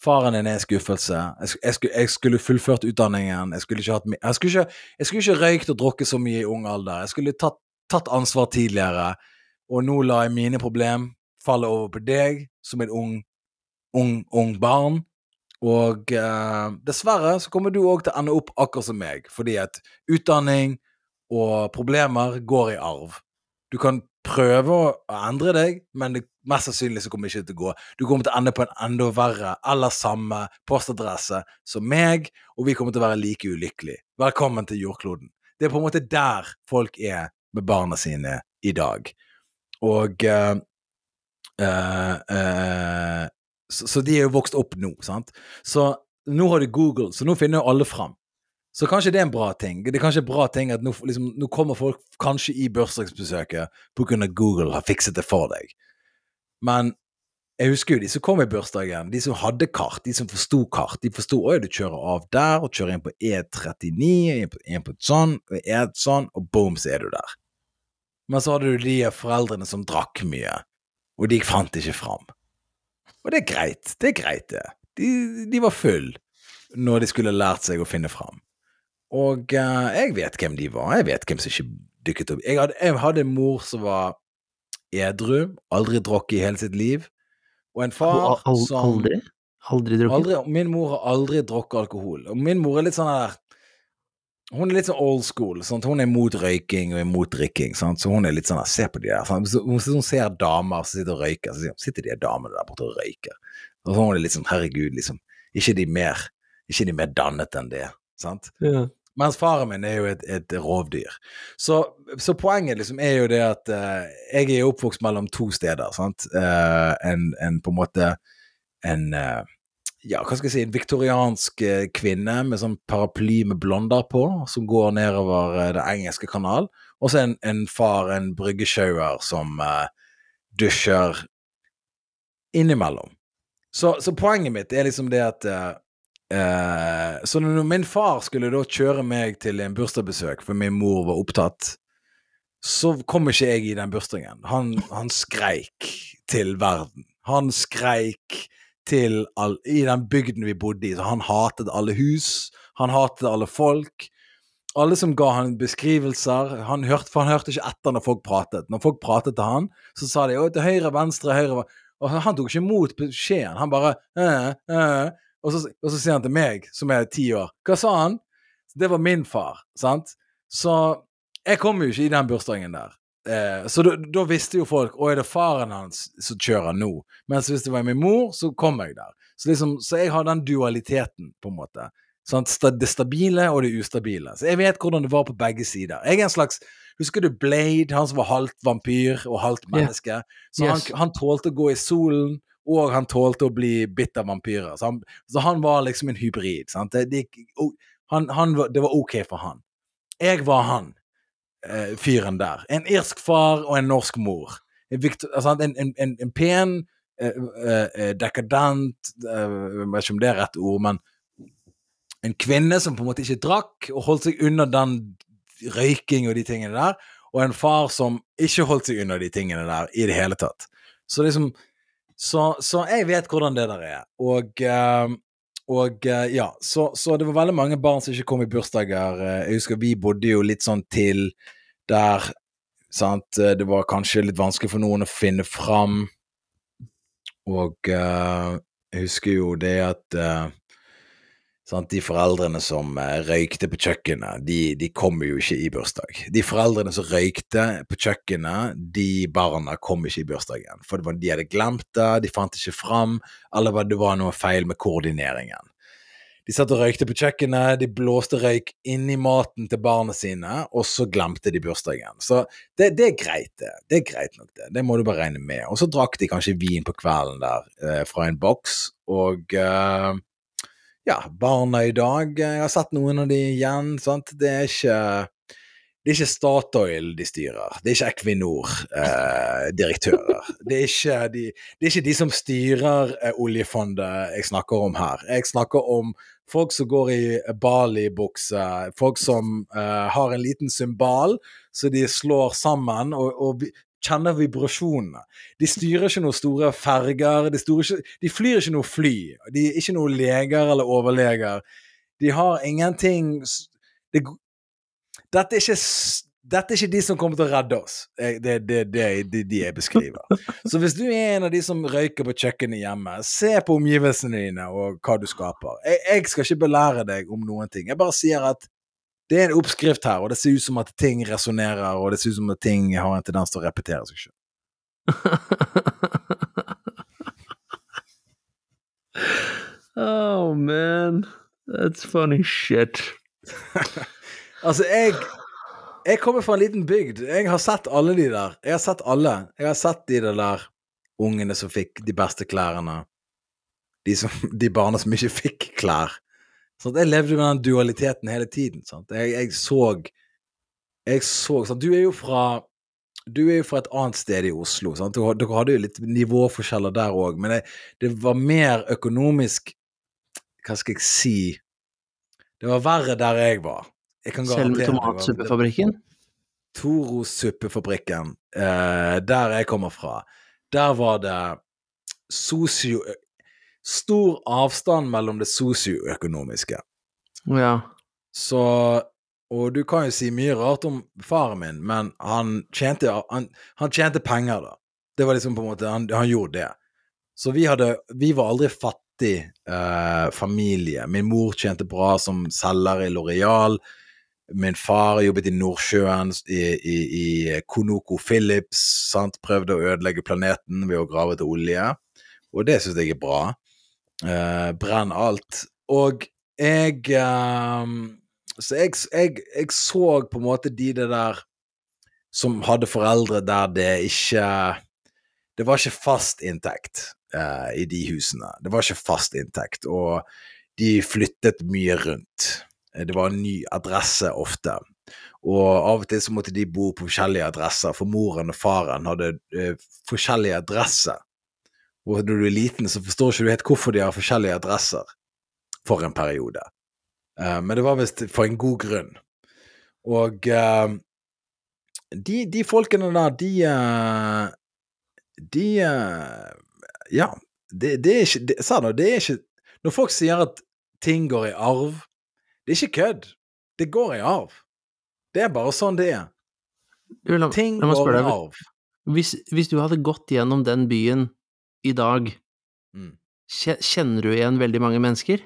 Faren din er en skuffelse. Jeg, skulle, jeg skulle fullført utdanningen. Jeg skulle hatt Jeg skulle ikke, jeg skulle ikke røykt og drukket så mye i ung alder. Jeg skulle tatt, tatt ansvar tidligere. Og nå lar jeg mine problem falle over på deg som et ung, ung, ung barn. Og eh, dessverre så kommer du òg til å ende opp akkurat som meg, fordi at utdanning og problemer går i arv. Du kan prøve å endre deg, men det, mest sannsynlig så kommer det ikke til å gå. Du kommer til å ende på en enda verre eller samme postadresse som meg, og vi kommer til å være like ulykkelige. Velkommen til jordkloden. Det er på en måte der folk er med barna sine i dag. Og uh, uh, uh, så, så de er jo vokst opp nå, sant. Så nå har de Google, så nå finner jo alle fram. Så kanskje det er en bra ting. Det er kanskje en bra ting at nå, liksom, nå kommer folk kanskje i bursdagsbesøket av Google har fikset det for deg. Men jeg husker jo de som kom i bursdagen, de som hadde kart, de som forsto kart. De forsto at du kjører av der, og kjører inn på E39, inn på, inn på et sånn, og et sånn, og boom, så er du der. Men så hadde du de foreldrene som drakk mye, og de fant ikke fram. Og det er greit, det er greit, det. De, de var full når de skulle lært seg å finne fram. Og uh, jeg vet hvem de var, jeg vet hvem som ikke dykket opp. Jeg hadde, jeg hadde en mor som var edru, aldri drukket i hele sitt liv, og en far Al al som aldri? Aldri drukket? Min mor har aldri drukket alkohol. Og min mor er litt sånn der Hun er litt sånn old school. Sant? Hun er imot røyking og imot drikking. Sant? Så hun er litt sånn Se på de der. Hun, hun ser damer som sitter og røyker, så sier hun sitter de damene der borte og røyker. Og så hun er litt sånn herregud, liksom. Ikke de mer, ikke de mer dannet enn det. Sant? Ja. Mens faren min er jo et, et rovdyr. Så, så poenget liksom er jo det at uh, jeg er oppvokst mellom to steder. sant? Uh, en, en på en måte en uh, ja, hva skal jeg si, en viktoriansk kvinne med sånn paraply med blonder på, som går nedover det engelske kanal. Og så en, en far, en bryggesjauer, som uh, dusjer innimellom. Så, så poenget mitt er liksom det at eh, eh, Så når min far skulle da kjøre meg til en bursdagsbesøk, for min mor var opptatt, så kom ikke jeg i den bursdagen. Han, han skreik til verden. Han skreik til all, i den bygden vi bodde i. Så han hatet alle hus, han hatet alle folk. Alle som ga han beskrivelser han hørte, For han hørte ikke etter når folk pratet. Når folk pratet til han, så sa de å, til høyre, venstre, høyre Og han tok ikke imot beskjeden. Han bare øh, øh. Og, så, og så sier han til meg, som er ti år Hva sa han? Det var min far, sant? Så jeg kom jo ikke i den bursdagen der. Eh, så da, visste jo folk Å, er det faren hans som kjører nå? Mens hvis det var min mor, så kom jeg der. Så, liksom, så jeg har den dualiteten, på en måte. Sant? Det stabile og det ustabile. Så jeg vet hvordan det var på begge sider. Jeg er en slags Husker du Blade, han som var halvt vampyr og halvt menneske? Så Yes. han, han tålte å gå i solen, og han tålte å bli bitt av vampyrer. Så han, så han var liksom en hybrid. Det, det, han, han, det var ok for han. Jeg var han eh, fyren der. En irsk far og en norsk mor. En, altså, en, en, en, en pen, eh, eh, eh, dekadent eh, Jeg vet ikke om det er rett ord, men en kvinne som på en måte ikke drakk, og holdt seg unna den røyking og de tingene der, og en far som ikke holdt seg unna de tingene der i det hele tatt. Så liksom Så, så jeg vet hvordan det der er. Og eh, og eh, ja, så, så det var veldig mange barn som ikke kom i bursdager. Eh, Jeg husker vi bodde jo litt sånn til der sant? Det var kanskje litt vanskelig for noen å finne fram. Og jeg husker jo det at sant? De foreldrene som eh, røykte på kjøkkenet, de, de kommer jo ikke i bursdag. De foreldrene som røykte på kjøkkenet, de barna kom ikke i bursdagen. For var, de hadde glemt det, de fant ikke fram, eller det var noe feil med koordineringen. De satt og røykte på kjøkkenet, de blåste røyk inn i maten til barna sine, og så glemte de bursdagen. Så det, det er greit, det. Det er greit nok, det. Det må du bare regne med. Og så drakk de kanskje vin på kvelden der eh, fra en boks, og eh, ja, barna i dag eh, Jeg har sett noen av de igjen, sant. Det er ikke det er ikke Statoil de styrer, det er ikke Equinor-direktører. det, er ikke de, det er ikke de som styrer eh, oljefondet jeg snakker om her. Jeg snakker om folk som går i Bali-bukse, folk som eh, har en liten symbal så de slår sammen, og, og kjenner vibrasjonene. De styrer ikke noen store ferger, de, ikke, de flyr ikke noe fly. De er ikke noen leger eller overleger. De har ingenting de, dette, er ikke, dette er ikke de som kommer til å redde oss. Det er det, det, de jeg beskriver. Så hvis du er en av de som røyker på kjøkkenet hjemme, se på omgivelsene dine og hva du skaper. Jeg, jeg skal ikke belære deg om noen ting. Jeg bare sier at det er en oppskrift her, og det ser ut som at ting resonnerer, og det ser ut som at ting har en tendens til å repetere seg sjøl. oh man, that's funny shit. altså, jeg Jeg kommer fra en liten bygd. Jeg har sett alle de der. Jeg har sett alle. Jeg har sett de der ungene som fikk de beste klærne. De, som, de barna som ikke fikk klær. Sånn, jeg levde med den dualiteten hele tiden. Jeg, jeg, så Jeg så sånn, Du er jo fra du er jo fra et annet sted i Oslo. Sant? Dere hadde jo litt nivåforskjeller der òg, men det, det, var mer økonomisk Hva skal jeg si Det var verre der jeg var. Jeg Selv med tomatsuppefabrikken? Toro-suppefabrikken, eh, der jeg kommer fra, der var det sosio stor avstand mellom det sosioøkonomiske. Ja. Så Og du kan jo si mye rart om faren min, men han tjente, han, han tjente penger, da. Det var liksom på en måte Han, han gjorde det. Så vi hadde Vi var aldri fattig eh, familie. Min mor tjente bra som selger i Loreal. Min far jobbet i Nordsjøen, i, i, i Konoko Philips, sant? prøvde å ødelegge planeten ved å grave etter olje. Og det syns jeg er bra. Uh, brenn alt. Og jeg um, Så jeg, jeg, jeg, så på en måte de det der som hadde foreldre der det ikke Det var ikke fast inntekt uh, i de husene. Det var ikke fast inntekt, og de flyttet mye rundt. Det var en ny adresse ofte. Og av og til så måtte de bo på forskjellige adresser, for moren og faren hadde uh, forskjellige adresser. Og når du er liten, så forstår ikke du helt hvorfor de har forskjellige adresser for en periode. Uh, men det var visst for en god grunn. Og uh, de, de, folkene der, de uh, De Ja, det, det, er ikke det, Sa nå, det er ikke Når folk sier at ting går i arv, det er ikke kødd. Det går i arv. Det er bare sånn det er. ting går i arv. Hvis, hvis du hadde gått gjennom den byen i dag, mm. kjenner du igjen veldig mange mennesker?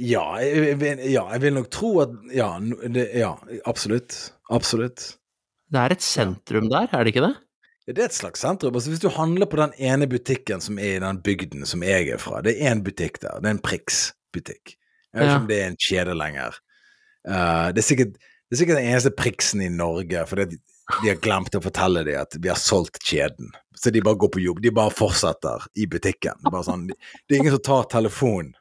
Ja jeg, ja, jeg vil nok tro at ja, det, ja, absolutt. Absolutt. Det er et sentrum der, er det ikke det? Det er et slags sentrum. Altså, hvis du handler på den ene butikken som er i den bygden som jeg er fra, det er én butikk der, det er en Prix-butikk. Jeg vet ikke ja. om det er en kjede lenger. Uh, det, er sikkert, det, er sikkert, den eneste Prixen i Norge, for det, de har glemt å fortelle dem at vi har solgt kjeden. Så de bare går på jobb. De bare fortsetter i butikken. Sånn, det er ingen som tar telefonen.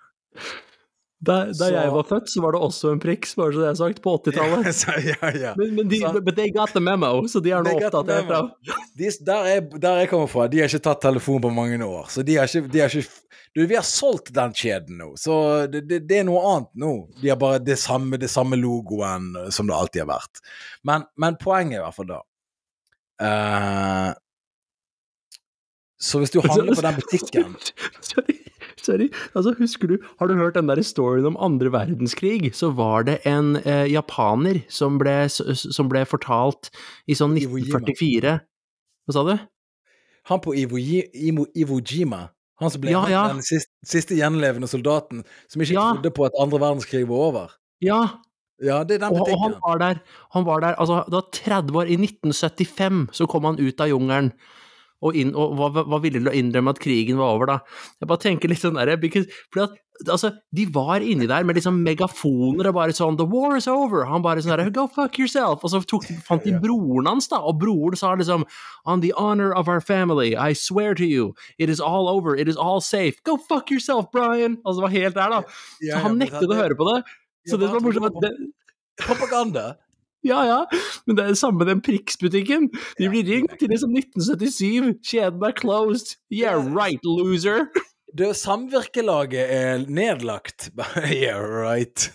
Da, da jeg var født, så var det også en priks, bare så det er sagt, på 80-tallet. ja, ja. Men, men, de, så... but they got the memo, så de er nå oppdatert. De, der, jeg, der jeg kommer fra, de har ikke tatt telefon på mange år. Så de har ikke, de har ikke du, vi har solgt den kjeden nå, så det, det, det, er noe annet nå. De har bare det samme, det samme logoen som det alltid har vært. Men, men poenget i hvert fall da uh, Så hvis du handler på den butikken Sorry. Altså, husker du, Har du hørt den der storyen om andre verdenskrig? Så var det en eh, japaner som ble, som ble, fortalt i sånn 1944 Hva sa du? Han på Iwo, Iwo, Iwo Jima? Han som ble ja, ja. den siste, siste, gjenlevende soldaten som ikke ja. trodde på at andre verdenskrig var over. Ja. Ja, det er den butikken. Og, og han var der, han var der altså, det var 30 år, i 1975 så kom han ut av jungelen og, inn, og var, var villig til å innrømme at krigen var over, da. Jeg bare tenker litt sånn derre For at, altså, de var inni der med liksom megafoner og bare sånn The war is over! Han bare sånn derre Go fuck yourself! Og så tok, fant de broren hans, da, og broren sa liksom On the honor of our family, I swear to you, it is all over, it is all safe. Go fuck yourself, Brian! Altså, det var helt der, da. Så han nektet å høre på det. Så det som var morsomt Propaganda. Ja, ja, men det er det samme med den Prix-butikken. De blir ringt til liksom 1977, kjeden er closed. Yeah right, loser. Det samvirkelaget er nedlagt. yeah right.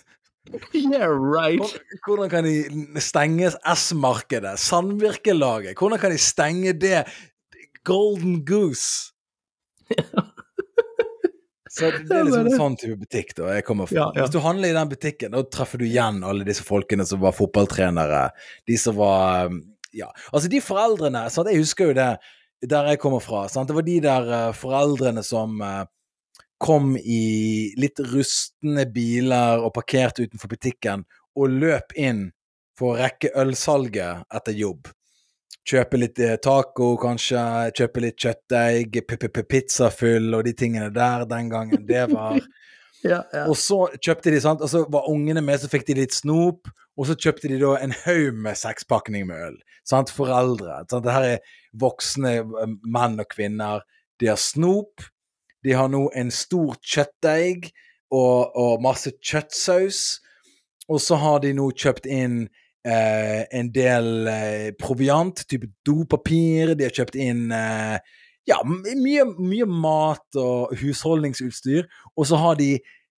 Yeah, right. Hvordan kan de stenge S-markedet? Samvirkelaget? Hvordan kan de stenge det? Golden Goose. Så det, er liksom en sånn type butikk da jeg kommer fra. Ja, ja. Hvis du handler i den butikken, da treffer du igjen alle disse folkene som var fotballtrenere. De som var um, Ja, altså de foreldrene sant? Jeg husker jo det der jeg kommer fra. Sant? Det var de der uh, foreldrene som uh, kom i litt rustne biler og parkerte utenfor butikken og løp inn for å rekke ølsalget etter jobb. Kjøpe litt eh, taco, kanskje. Kjøpe litt kjøttdeig, pizzafyll og de tingene der den gangen. Det var Ja, ja. Og så kjøpte de, sant, og så var ungene med, så fikk de litt snop. Og så kjøpte de da en haug med sekspakning med øl. Sant? Foreldre. Sant? Det her er voksne eh, menn og kvinner. De har snop. De har nå en stor kjøttdeig og, og masse kjøttsaus. Og så har de nå kjøpt inn eh, en del eh, proviant, type dopapir. De har kjøpt inn eh, ja, mye, mye mat og husholdningsutstyr. Og så har de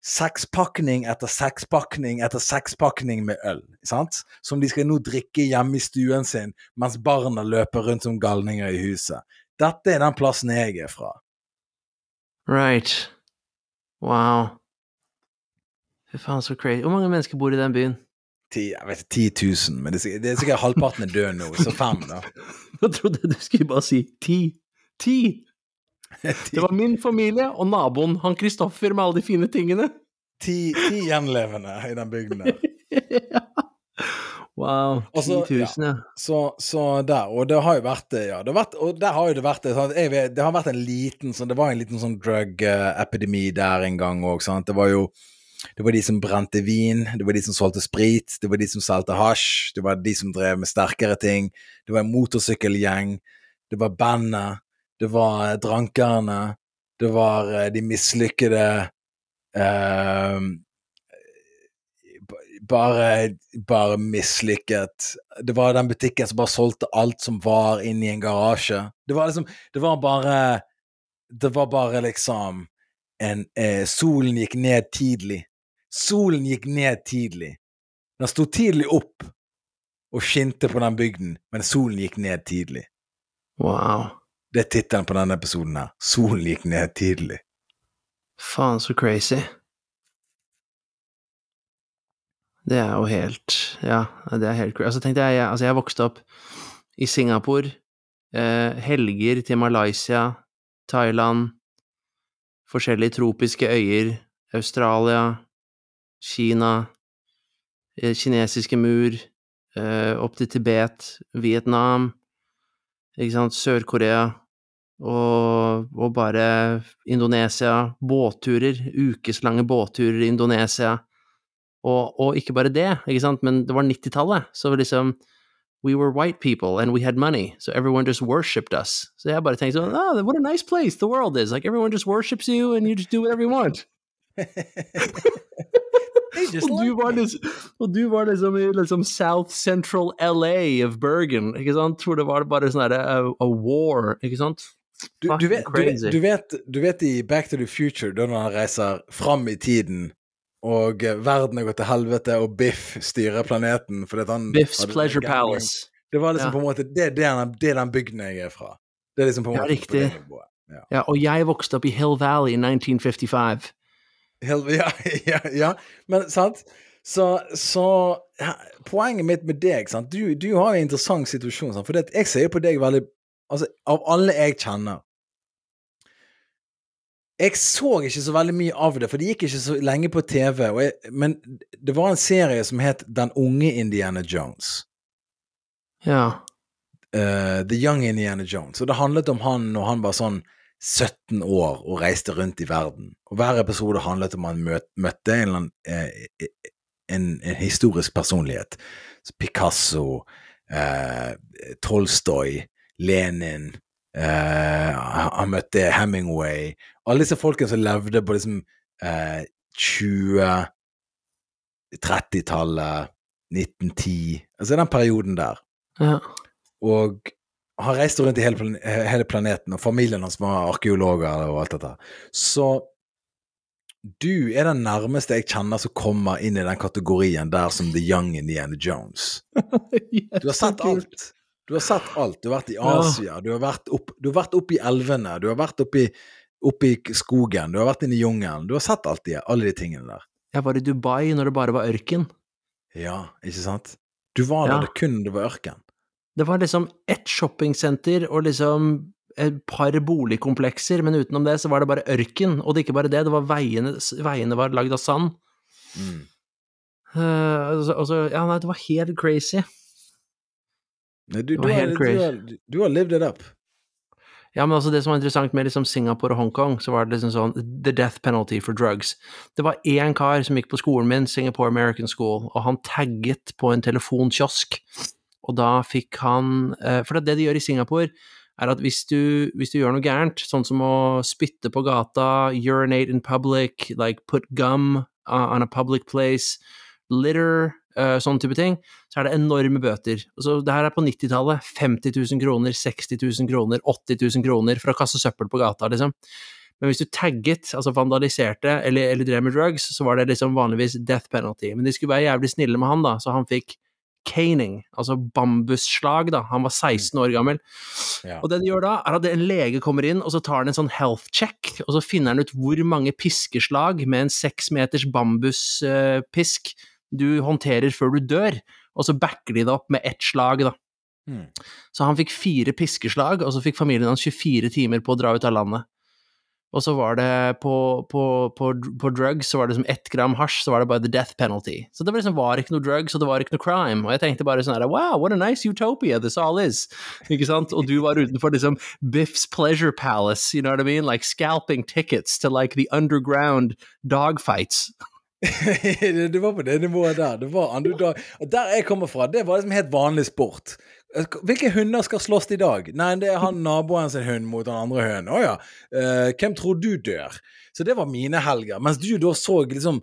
sekspakning etter sekspakning etter sekspakning med øl, sant? Som de skal nå drikke hjemme i stuen sin mens barna løper rundt som galninger i huset. Dette er den plassen jeg er fra. Right. Wow. Fy faen, så crazy. Hvor mange mennesker bor i den byen? Jeg vet, 10 000, men det er, det er sikkert halvparten er død nå, så fem, da. Jeg trodde du skulle bare si ti. Ti! Det var min familie og naboen, han Kristoffer med alle de fine tingene. Ti, ti gjenlevende i den bygden der. Wow. Og så- 10 000, ja. Så, så der, og det har jo vært det, ja. Det har vært, og der har jo det vært? Jeg vet, det har vært en liten sånn Det var en liten sånn drug-epidemi der en gang òg, sant. Det var jo Det var de som brente vin, det var de som solgte sprit, det var de som solgte hasj, det var de som drev med sterkere ting, det var en motorsykkelgjeng, det var bandet, det var drankerne, det var eh, de mislykkede eh, bare, bare mislykket. Det var den butikken som bare solgte alt som var inni en garasje. Det var liksom Det var bare Det var bare liksom en eh, Solen gikk ned tidlig. Solen gikk ned tidlig. Den sto tidlig opp og skinte på den bygden, men solen gikk ned tidlig. Wow. Det er tittelen på denne episoden her. Solen gikk ned tidlig. Faen, så crazy. Det er jo helt Ja, det er helt crazy. Altså, tenkte jeg, jeg, altså, jeg vokste opp i Singapore. Eh, helger til Malaysia, Thailand, forskjellige tropiske øyer, Australia, Kina, eh, kinesiske mur, eh, opp til Tibet, Vietnam, ikke sant, Sør-Korea, og, og bare Indonesia, båtturer, ukeslange båtturer i Indonesia. Og, og ikke bare det, ikke sant, men det var 90-tallet, så liksom We were white people and we had money, so everyone just worshipped us. Så jeg bare tenkte sånn oh, What a nice place the world is. Like everyone just worships you and you just do whatever you want. Og du var liksom, og du var liksom i liksom South Central LA of Bergen, ikke sant, hvor det var bare sånn herre a, a war, ikke sant? Du, du, vet, du, vet, crazy. du, vet, du vet i Back to the Future, da når han reiser fram i tiden, og eh, verden har gått til helvete, og Biff styrer planeten fordi han Biff's hadde- Pleasure Palace. Det var liksom Ja. på en måte Det, det, er, den, det er den bygden jeg er fra. Det er liksom på en Ja, måte på riktig. det nivået. Ja. Ja, og jeg vokste opp i Hill Valley i 1955. Ja, ja, ja, men sant? Så, så ja, poenget mitt med deg, sant? Du, du har en interessant situasjon, sant? for det, jeg ser på deg veldig Altså, av alle jeg kjenner Jeg så ikke så veldig mye av det, for det gikk ikke så lenge på TV, jeg, men det var en serie som het Den unge Indiana Jones. Ja. Uh, The Young Indiana Jones. Og det handlet om han og han var sånn 17 år og reiste rundt i verden. Og hver episode handlet om han møt, møtte en, eller annen, eh, en, en historisk personlighet. Picasso, eh, Tolstoy, Lenin eh, han, møtte Hemingway. Alle disse folkene som levde på liksom eh, 20 30-tallet, 1910 Altså den perioden der ja. og han reiste rundt i hele, plan hele planeten, og familien hans var arkeologer og alt dette. Så du er den nærmeste jeg kjenner som kommer inn i den kategorien der som The Young Indiana Jones. Du har sett alt. Du har sett alt. Du har vært i Asia, du har vært opp, du har vært oppe i elvene, du har vært oppe i skogen, du har vært inne i jungelen. Du har sett alt de, alle de tingene der. Jeg var i Dubai når det bare var ørken. Ja, ikke sant? Du var der Ja. det kun det var ørken. Det var liksom ett shoppingsenter og liksom et par boligkomplekser, men utenom det så var det bare ørken. Og det ikke bare det, det var veiene, veiene var lagd av sand. Mm. Uh, og, så, og så ja, nei, det var helt crazy. Nei, Du, du, har, helt du, crazy. har, du har lived it up. Ja, men altså det som var interessant med liksom Singapore og Hongkong, så var det liksom sånn the death penalty for drugs. Det var én kar som gikk på skolen min, Singapore American School, og han tagget på en telefonkiosk. Og da fikk han eh, For det de gjør i Singapore, er at hvis du, hvis du gjør noe gærent, sånn som å spytte på gata, urinate in public, like put gum uh, on a public place, litter, sånn type ting, så er det enorme bøter. Altså, det her er på 90-tallet. 50 000 kroner, 60 000 kroner, 80 000 kroner for å kaste søppel på gata, liksom. Men hvis du tagget, altså vandaliserte eller, eller drev med drugs, så var det liksom vanligvis death penalty. Men de skulle være jævlig snille med han, da, så han fikk caning, altså bambusslag, da. Han var 16 år gammel. Ja. Og det de gjør da, er at en lege kommer inn, og så tar han en sånn health check, og så finner han ut hvor mange piskeslag med en seks meters bambuspisk du håndterer før du dør, og så backer de det opp med ett slag, da. Mm. Så han fikk fire piskeslag, og så fikk familien hans 24 timer på å dra ut av landet. Og så var det på, på, på, på drugs, så var det som ett gram hasj, så var det bare the death penalty. Så det var liksom var ikke noe drugs, og det var ikke noe crime. Og jeg tenkte bare sånn her, wow, what a nice utopia this all is. Ikke sant? Og du var utenfor liksom Biff's Pleasure Palace, you know what I mean? Like scalping tickets to like the underground dogfights. det, var på det nivået der. Det var underdog. Og der jeg kommer fra, det var liksom helt vanlig sport. Hvilke hunder skal slåss i dag? Nei, det er han naboen sin hund mot den andre hunden. Å ja. Uh, hvem tror du dør? Så det var mine helger. Mens du da så liksom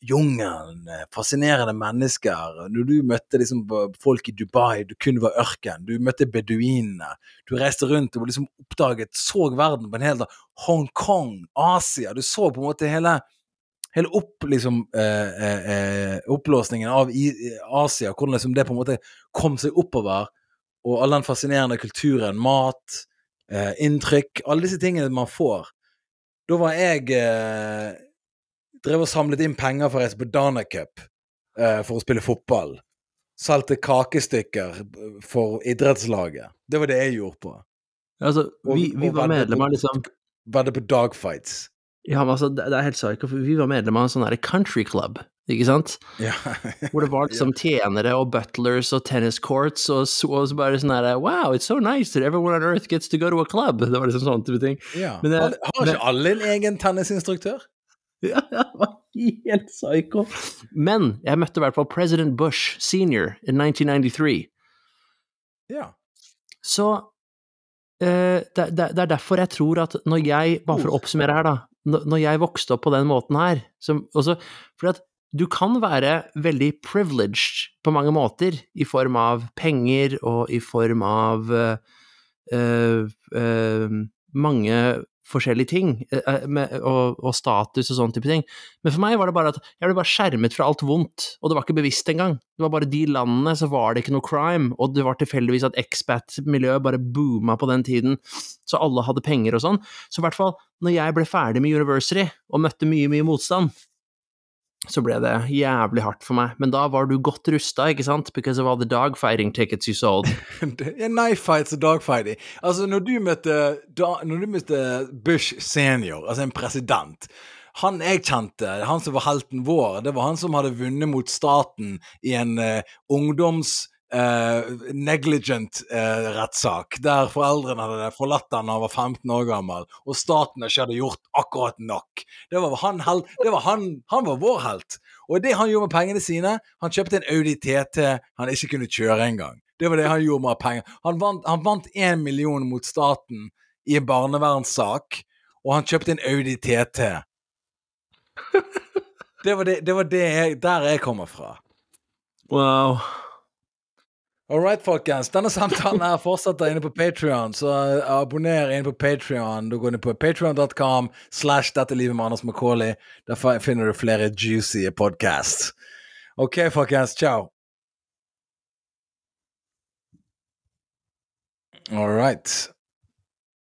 jungelen, eh, fascinerende mennesker. Når du møtte liksom folk i Dubai, du kun var ørken. Du møtte beduinene. Du reiste rundt og liksom oppdaget, så verden på en hel dag. Hongkong, Asia. Du så på en måte hele hele opp, liksom, eh, eh, eh, oppblåsningen av Asia, hvordan liksom det på en måte kom seg oppover, og all den fascinerende kulturen, mat, eh, inntrykk, alle disse tingene man får. Da var jeg eh, Drev og samlet inn penger for å reise på Dana Cup eh, for å spille fotball. Solgte kakestykker for idrettslaget. Det var det jeg gjorde på. Altså, Og- vi, vi var medlemmer liksom Vedde på dogfights. Ja, men altså, det, er helt psycho, for vi var medlemmer av en sånn country club, ikke sant? Ja. Hvor det var liksom tjenere og butlers og tennis courts, og så, og så bare sånn her Wow, it's so nice that everyone on earth gets to go to a club. Det var liksom sånn type ting. ja. Men har, har ikke alle en egen tennisinstruktør? Ja, det var helt psycho. Men jeg møtte i hvert fall president Bush senior i 1993. Ja. Så Uh, det, det, det er derfor jeg tror at når jeg, bare for å oppsummere her, da, når jeg vokste opp på den måten her som, også, Fordi at du kan være veldig privileged på mange måter, i form av penger og i form av uh, eh, mange forskjellige ting, uh, med, og, og status og sånne type ting. Men for meg var det bare at jeg ble bare skjermet fra alt vondt, og det var ikke bevisst engang. Det var bare de landene, så var det ikke noe crime, og det var tilfeldigvis at expat-miljøet bare booma på den tiden, så alle hadde penger og sånn. Så i hvert fall, når jeg ble ferdig med University og møtte mye, mye motstand, så ble det jævlig hardt for meg. Men da var du godt rusta, ikke sant, because of all the dogfighting tickets you sold. Knife fights og dogfighting. Altså, når du møtte, da, når du møtte Bush senior, altså en president Han jeg kjente, han som var helten vår, det var han som hadde vunnet mot staten i en uh, ungdoms... eh, negligent eh, rettssak, der foreldrene hadde forlatt han da han var 15 år gammel, og staten ikke hadde gjort akkurat nok. Det var han, held, det var han, han var vår helt. Og det han gjorde med pengene sine, han kjøpte en Audi TT han ikke kunne kjøre engang. Det var det han gjorde med penger. Han vant, han vant million mot staten i en barnevernssak, og han kjøpte en Audi TT. Det var, det, det var det jeg, der jeg kommer fra. Wow. All right, folkens. Denne samtalen her fortsetter inne på Patrion, så uh, abonner inne på Patrion. Du går inn på patrion.com slash dette livet med Anders Macauley. Der finner du flere juicy podcasts. OK, folkens. Ciao. All right.